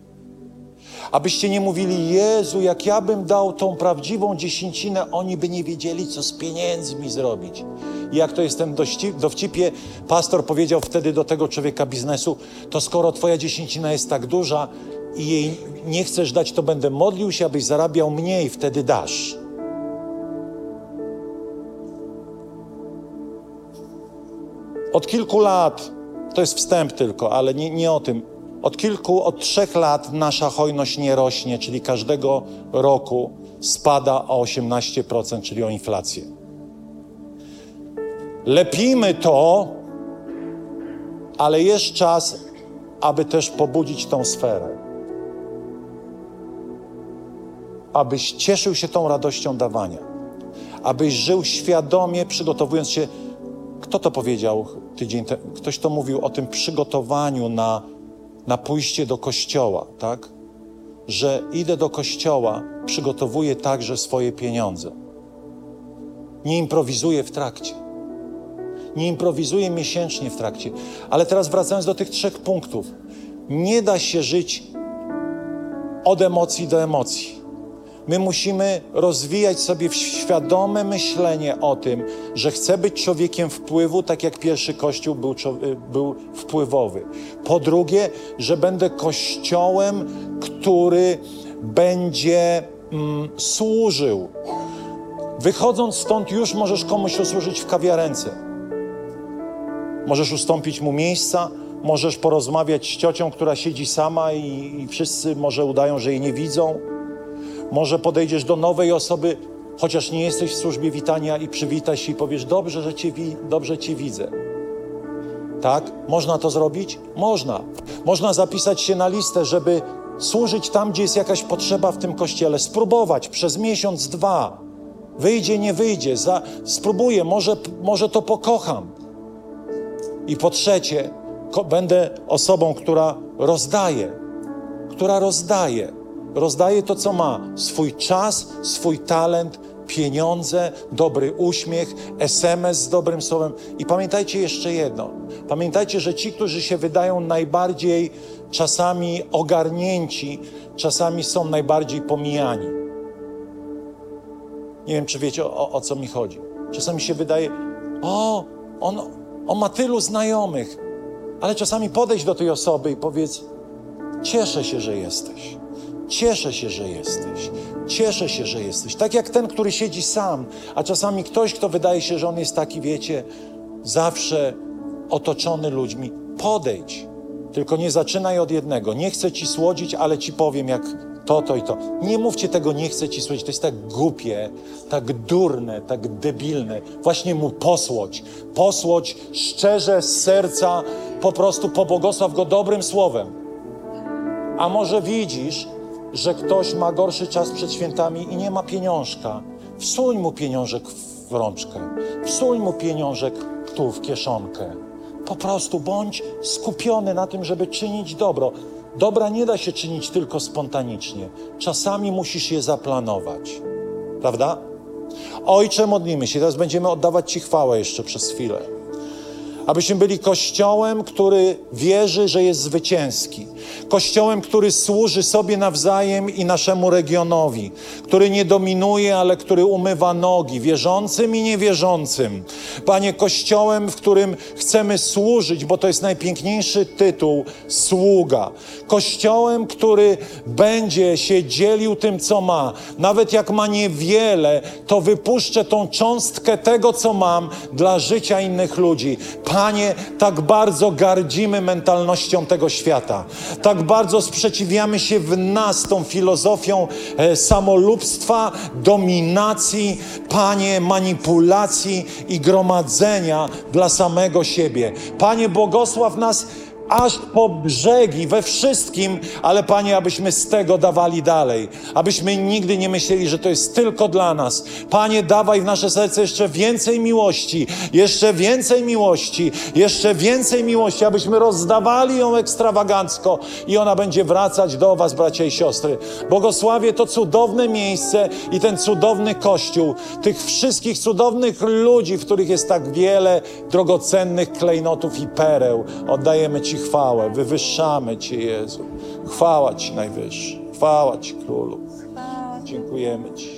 Speaker 1: Abyście nie mówili, Jezu, jak ja bym dał tą prawdziwą dziesięcinę, oni by nie wiedzieli, co z pieniędzmi zrobić. I jak to jest ten dowcipie, pastor powiedział wtedy do tego człowieka biznesu, to skoro twoja dziesięcina jest tak duża i jej nie chcesz dać, to będę modlił się, abyś zarabiał mniej, wtedy dasz. Od kilku lat, to jest wstęp tylko, ale nie, nie o tym, od kilku, od trzech lat nasza hojność nie rośnie, czyli każdego roku spada o 18%, czyli o inflację. Lepimy to, ale jest czas, aby też pobudzić tą sferę. Abyś cieszył się tą radością dawania. Abyś żył świadomie, przygotowując się. Kto to powiedział tydzień temu? Ktoś to mówił o tym przygotowaniu na na pójście do kościoła, tak? Że idę do kościoła, przygotowuję także swoje pieniądze. Nie improwizuję w trakcie. Nie improwizuję miesięcznie w trakcie. Ale teraz wracając do tych trzech punktów. Nie da się żyć od emocji do emocji. My musimy rozwijać sobie świadome myślenie o tym, że chcę być człowiekiem wpływu, tak jak pierwszy Kościół był, y, był wpływowy. Po drugie, że będę kościołem, który będzie mm, służył. Wychodząc stąd, już możesz komuś usłużyć w kawiarence. Możesz ustąpić mu miejsca, możesz porozmawiać z ciocią, która siedzi sama i, i wszyscy może udają, że jej nie widzą może podejdziesz do nowej osoby, chociaż nie jesteś w służbie witania i przywitasz się i powiesz, dobrze, że cię, wi- dobrze cię widzę. Tak? Można to zrobić? Można. Można zapisać się na listę, żeby służyć tam, gdzie jest jakaś potrzeba w tym kościele. Spróbować przez miesiąc, dwa. Wyjdzie, nie wyjdzie. Za, spróbuję, może, może to pokocham. I po trzecie, ko- będę osobą, która rozdaje. Która rozdaje rozdaje to, co ma: swój czas, swój talent, pieniądze, dobry uśmiech, SMS z dobrym słowem. I pamiętajcie jeszcze jedno: pamiętajcie, że ci, którzy się wydają najbardziej czasami ogarnięci, czasami są najbardziej pomijani. Nie wiem, czy wiecie o, o co mi chodzi. Czasami się wydaje, o, on, on ma tylu znajomych, ale czasami podejść do tej osoby i powiedz: Cieszę się, że jesteś. Cieszę się, że jesteś. Cieszę się, że jesteś. Tak jak ten, który siedzi sam, a czasami ktoś, kto wydaje się, że on jest taki, wiecie, zawsze otoczony ludźmi. Podejdź. Tylko nie zaczynaj od jednego. Nie chcę ci słodzić, ale ci powiem, jak to, to i to. Nie mówcie tego, nie chcę ci słodzić. To jest tak głupie, tak durne, tak debilne. Właśnie mu posłodź. Posłodź szczerze z serca, po prostu pobłogosław go dobrym słowem. A może widzisz, że ktoś ma gorszy czas przed świętami i nie ma pieniążka, wsuń mu pieniążek w rączkę, wsuń mu pieniążek tu w kieszonkę. Po prostu bądź skupiony na tym, żeby czynić dobro. Dobra nie da się czynić tylko spontanicznie. Czasami musisz je zaplanować. Prawda? Ojcze, modlimy się. Teraz będziemy oddawać Ci chwałę jeszcze przez chwilę. Abyśmy byli kościołem, który wierzy, że jest zwycięski Kościołem, który służy sobie nawzajem i naszemu regionowi, który nie dominuje, ale który umywa nogi wierzącym i niewierzącym. Panie, Kościołem, w którym chcemy służyć, bo to jest najpiękniejszy tytuł sługa. Kościołem, który będzie się dzielił tym, co ma. Nawet jak ma niewiele, to wypuszczę tą cząstkę tego, co mam dla życia innych ludzi. Panie, tak bardzo gardzimy mentalnością tego świata. Tak bardzo sprzeciwiamy się w nas tą filozofią e, samolubstwa, dominacji, Panie, manipulacji i gromadzenia dla samego siebie. Panie, błogosław nas aż po brzegi we wszystkim, ale Panie, abyśmy z tego dawali dalej, abyśmy nigdy nie myśleli, że to jest tylko dla nas. Panie, dawaj w nasze serce jeszcze więcej miłości, jeszcze więcej miłości, jeszcze więcej miłości, abyśmy rozdawali ją ekstrawagancko i ona będzie wracać do Was, bracia i siostry. Błogosławię to cudowne miejsce i ten cudowny Kościół, tych wszystkich cudownych ludzi, w których jest tak wiele drogocennych klejnotów i pereł. Oddajemy Ci chwałę, wywyższamy Cię, Jezu. Chwała Ci najwyższy, chwała Ci, Królu. Dziękujemy Ci.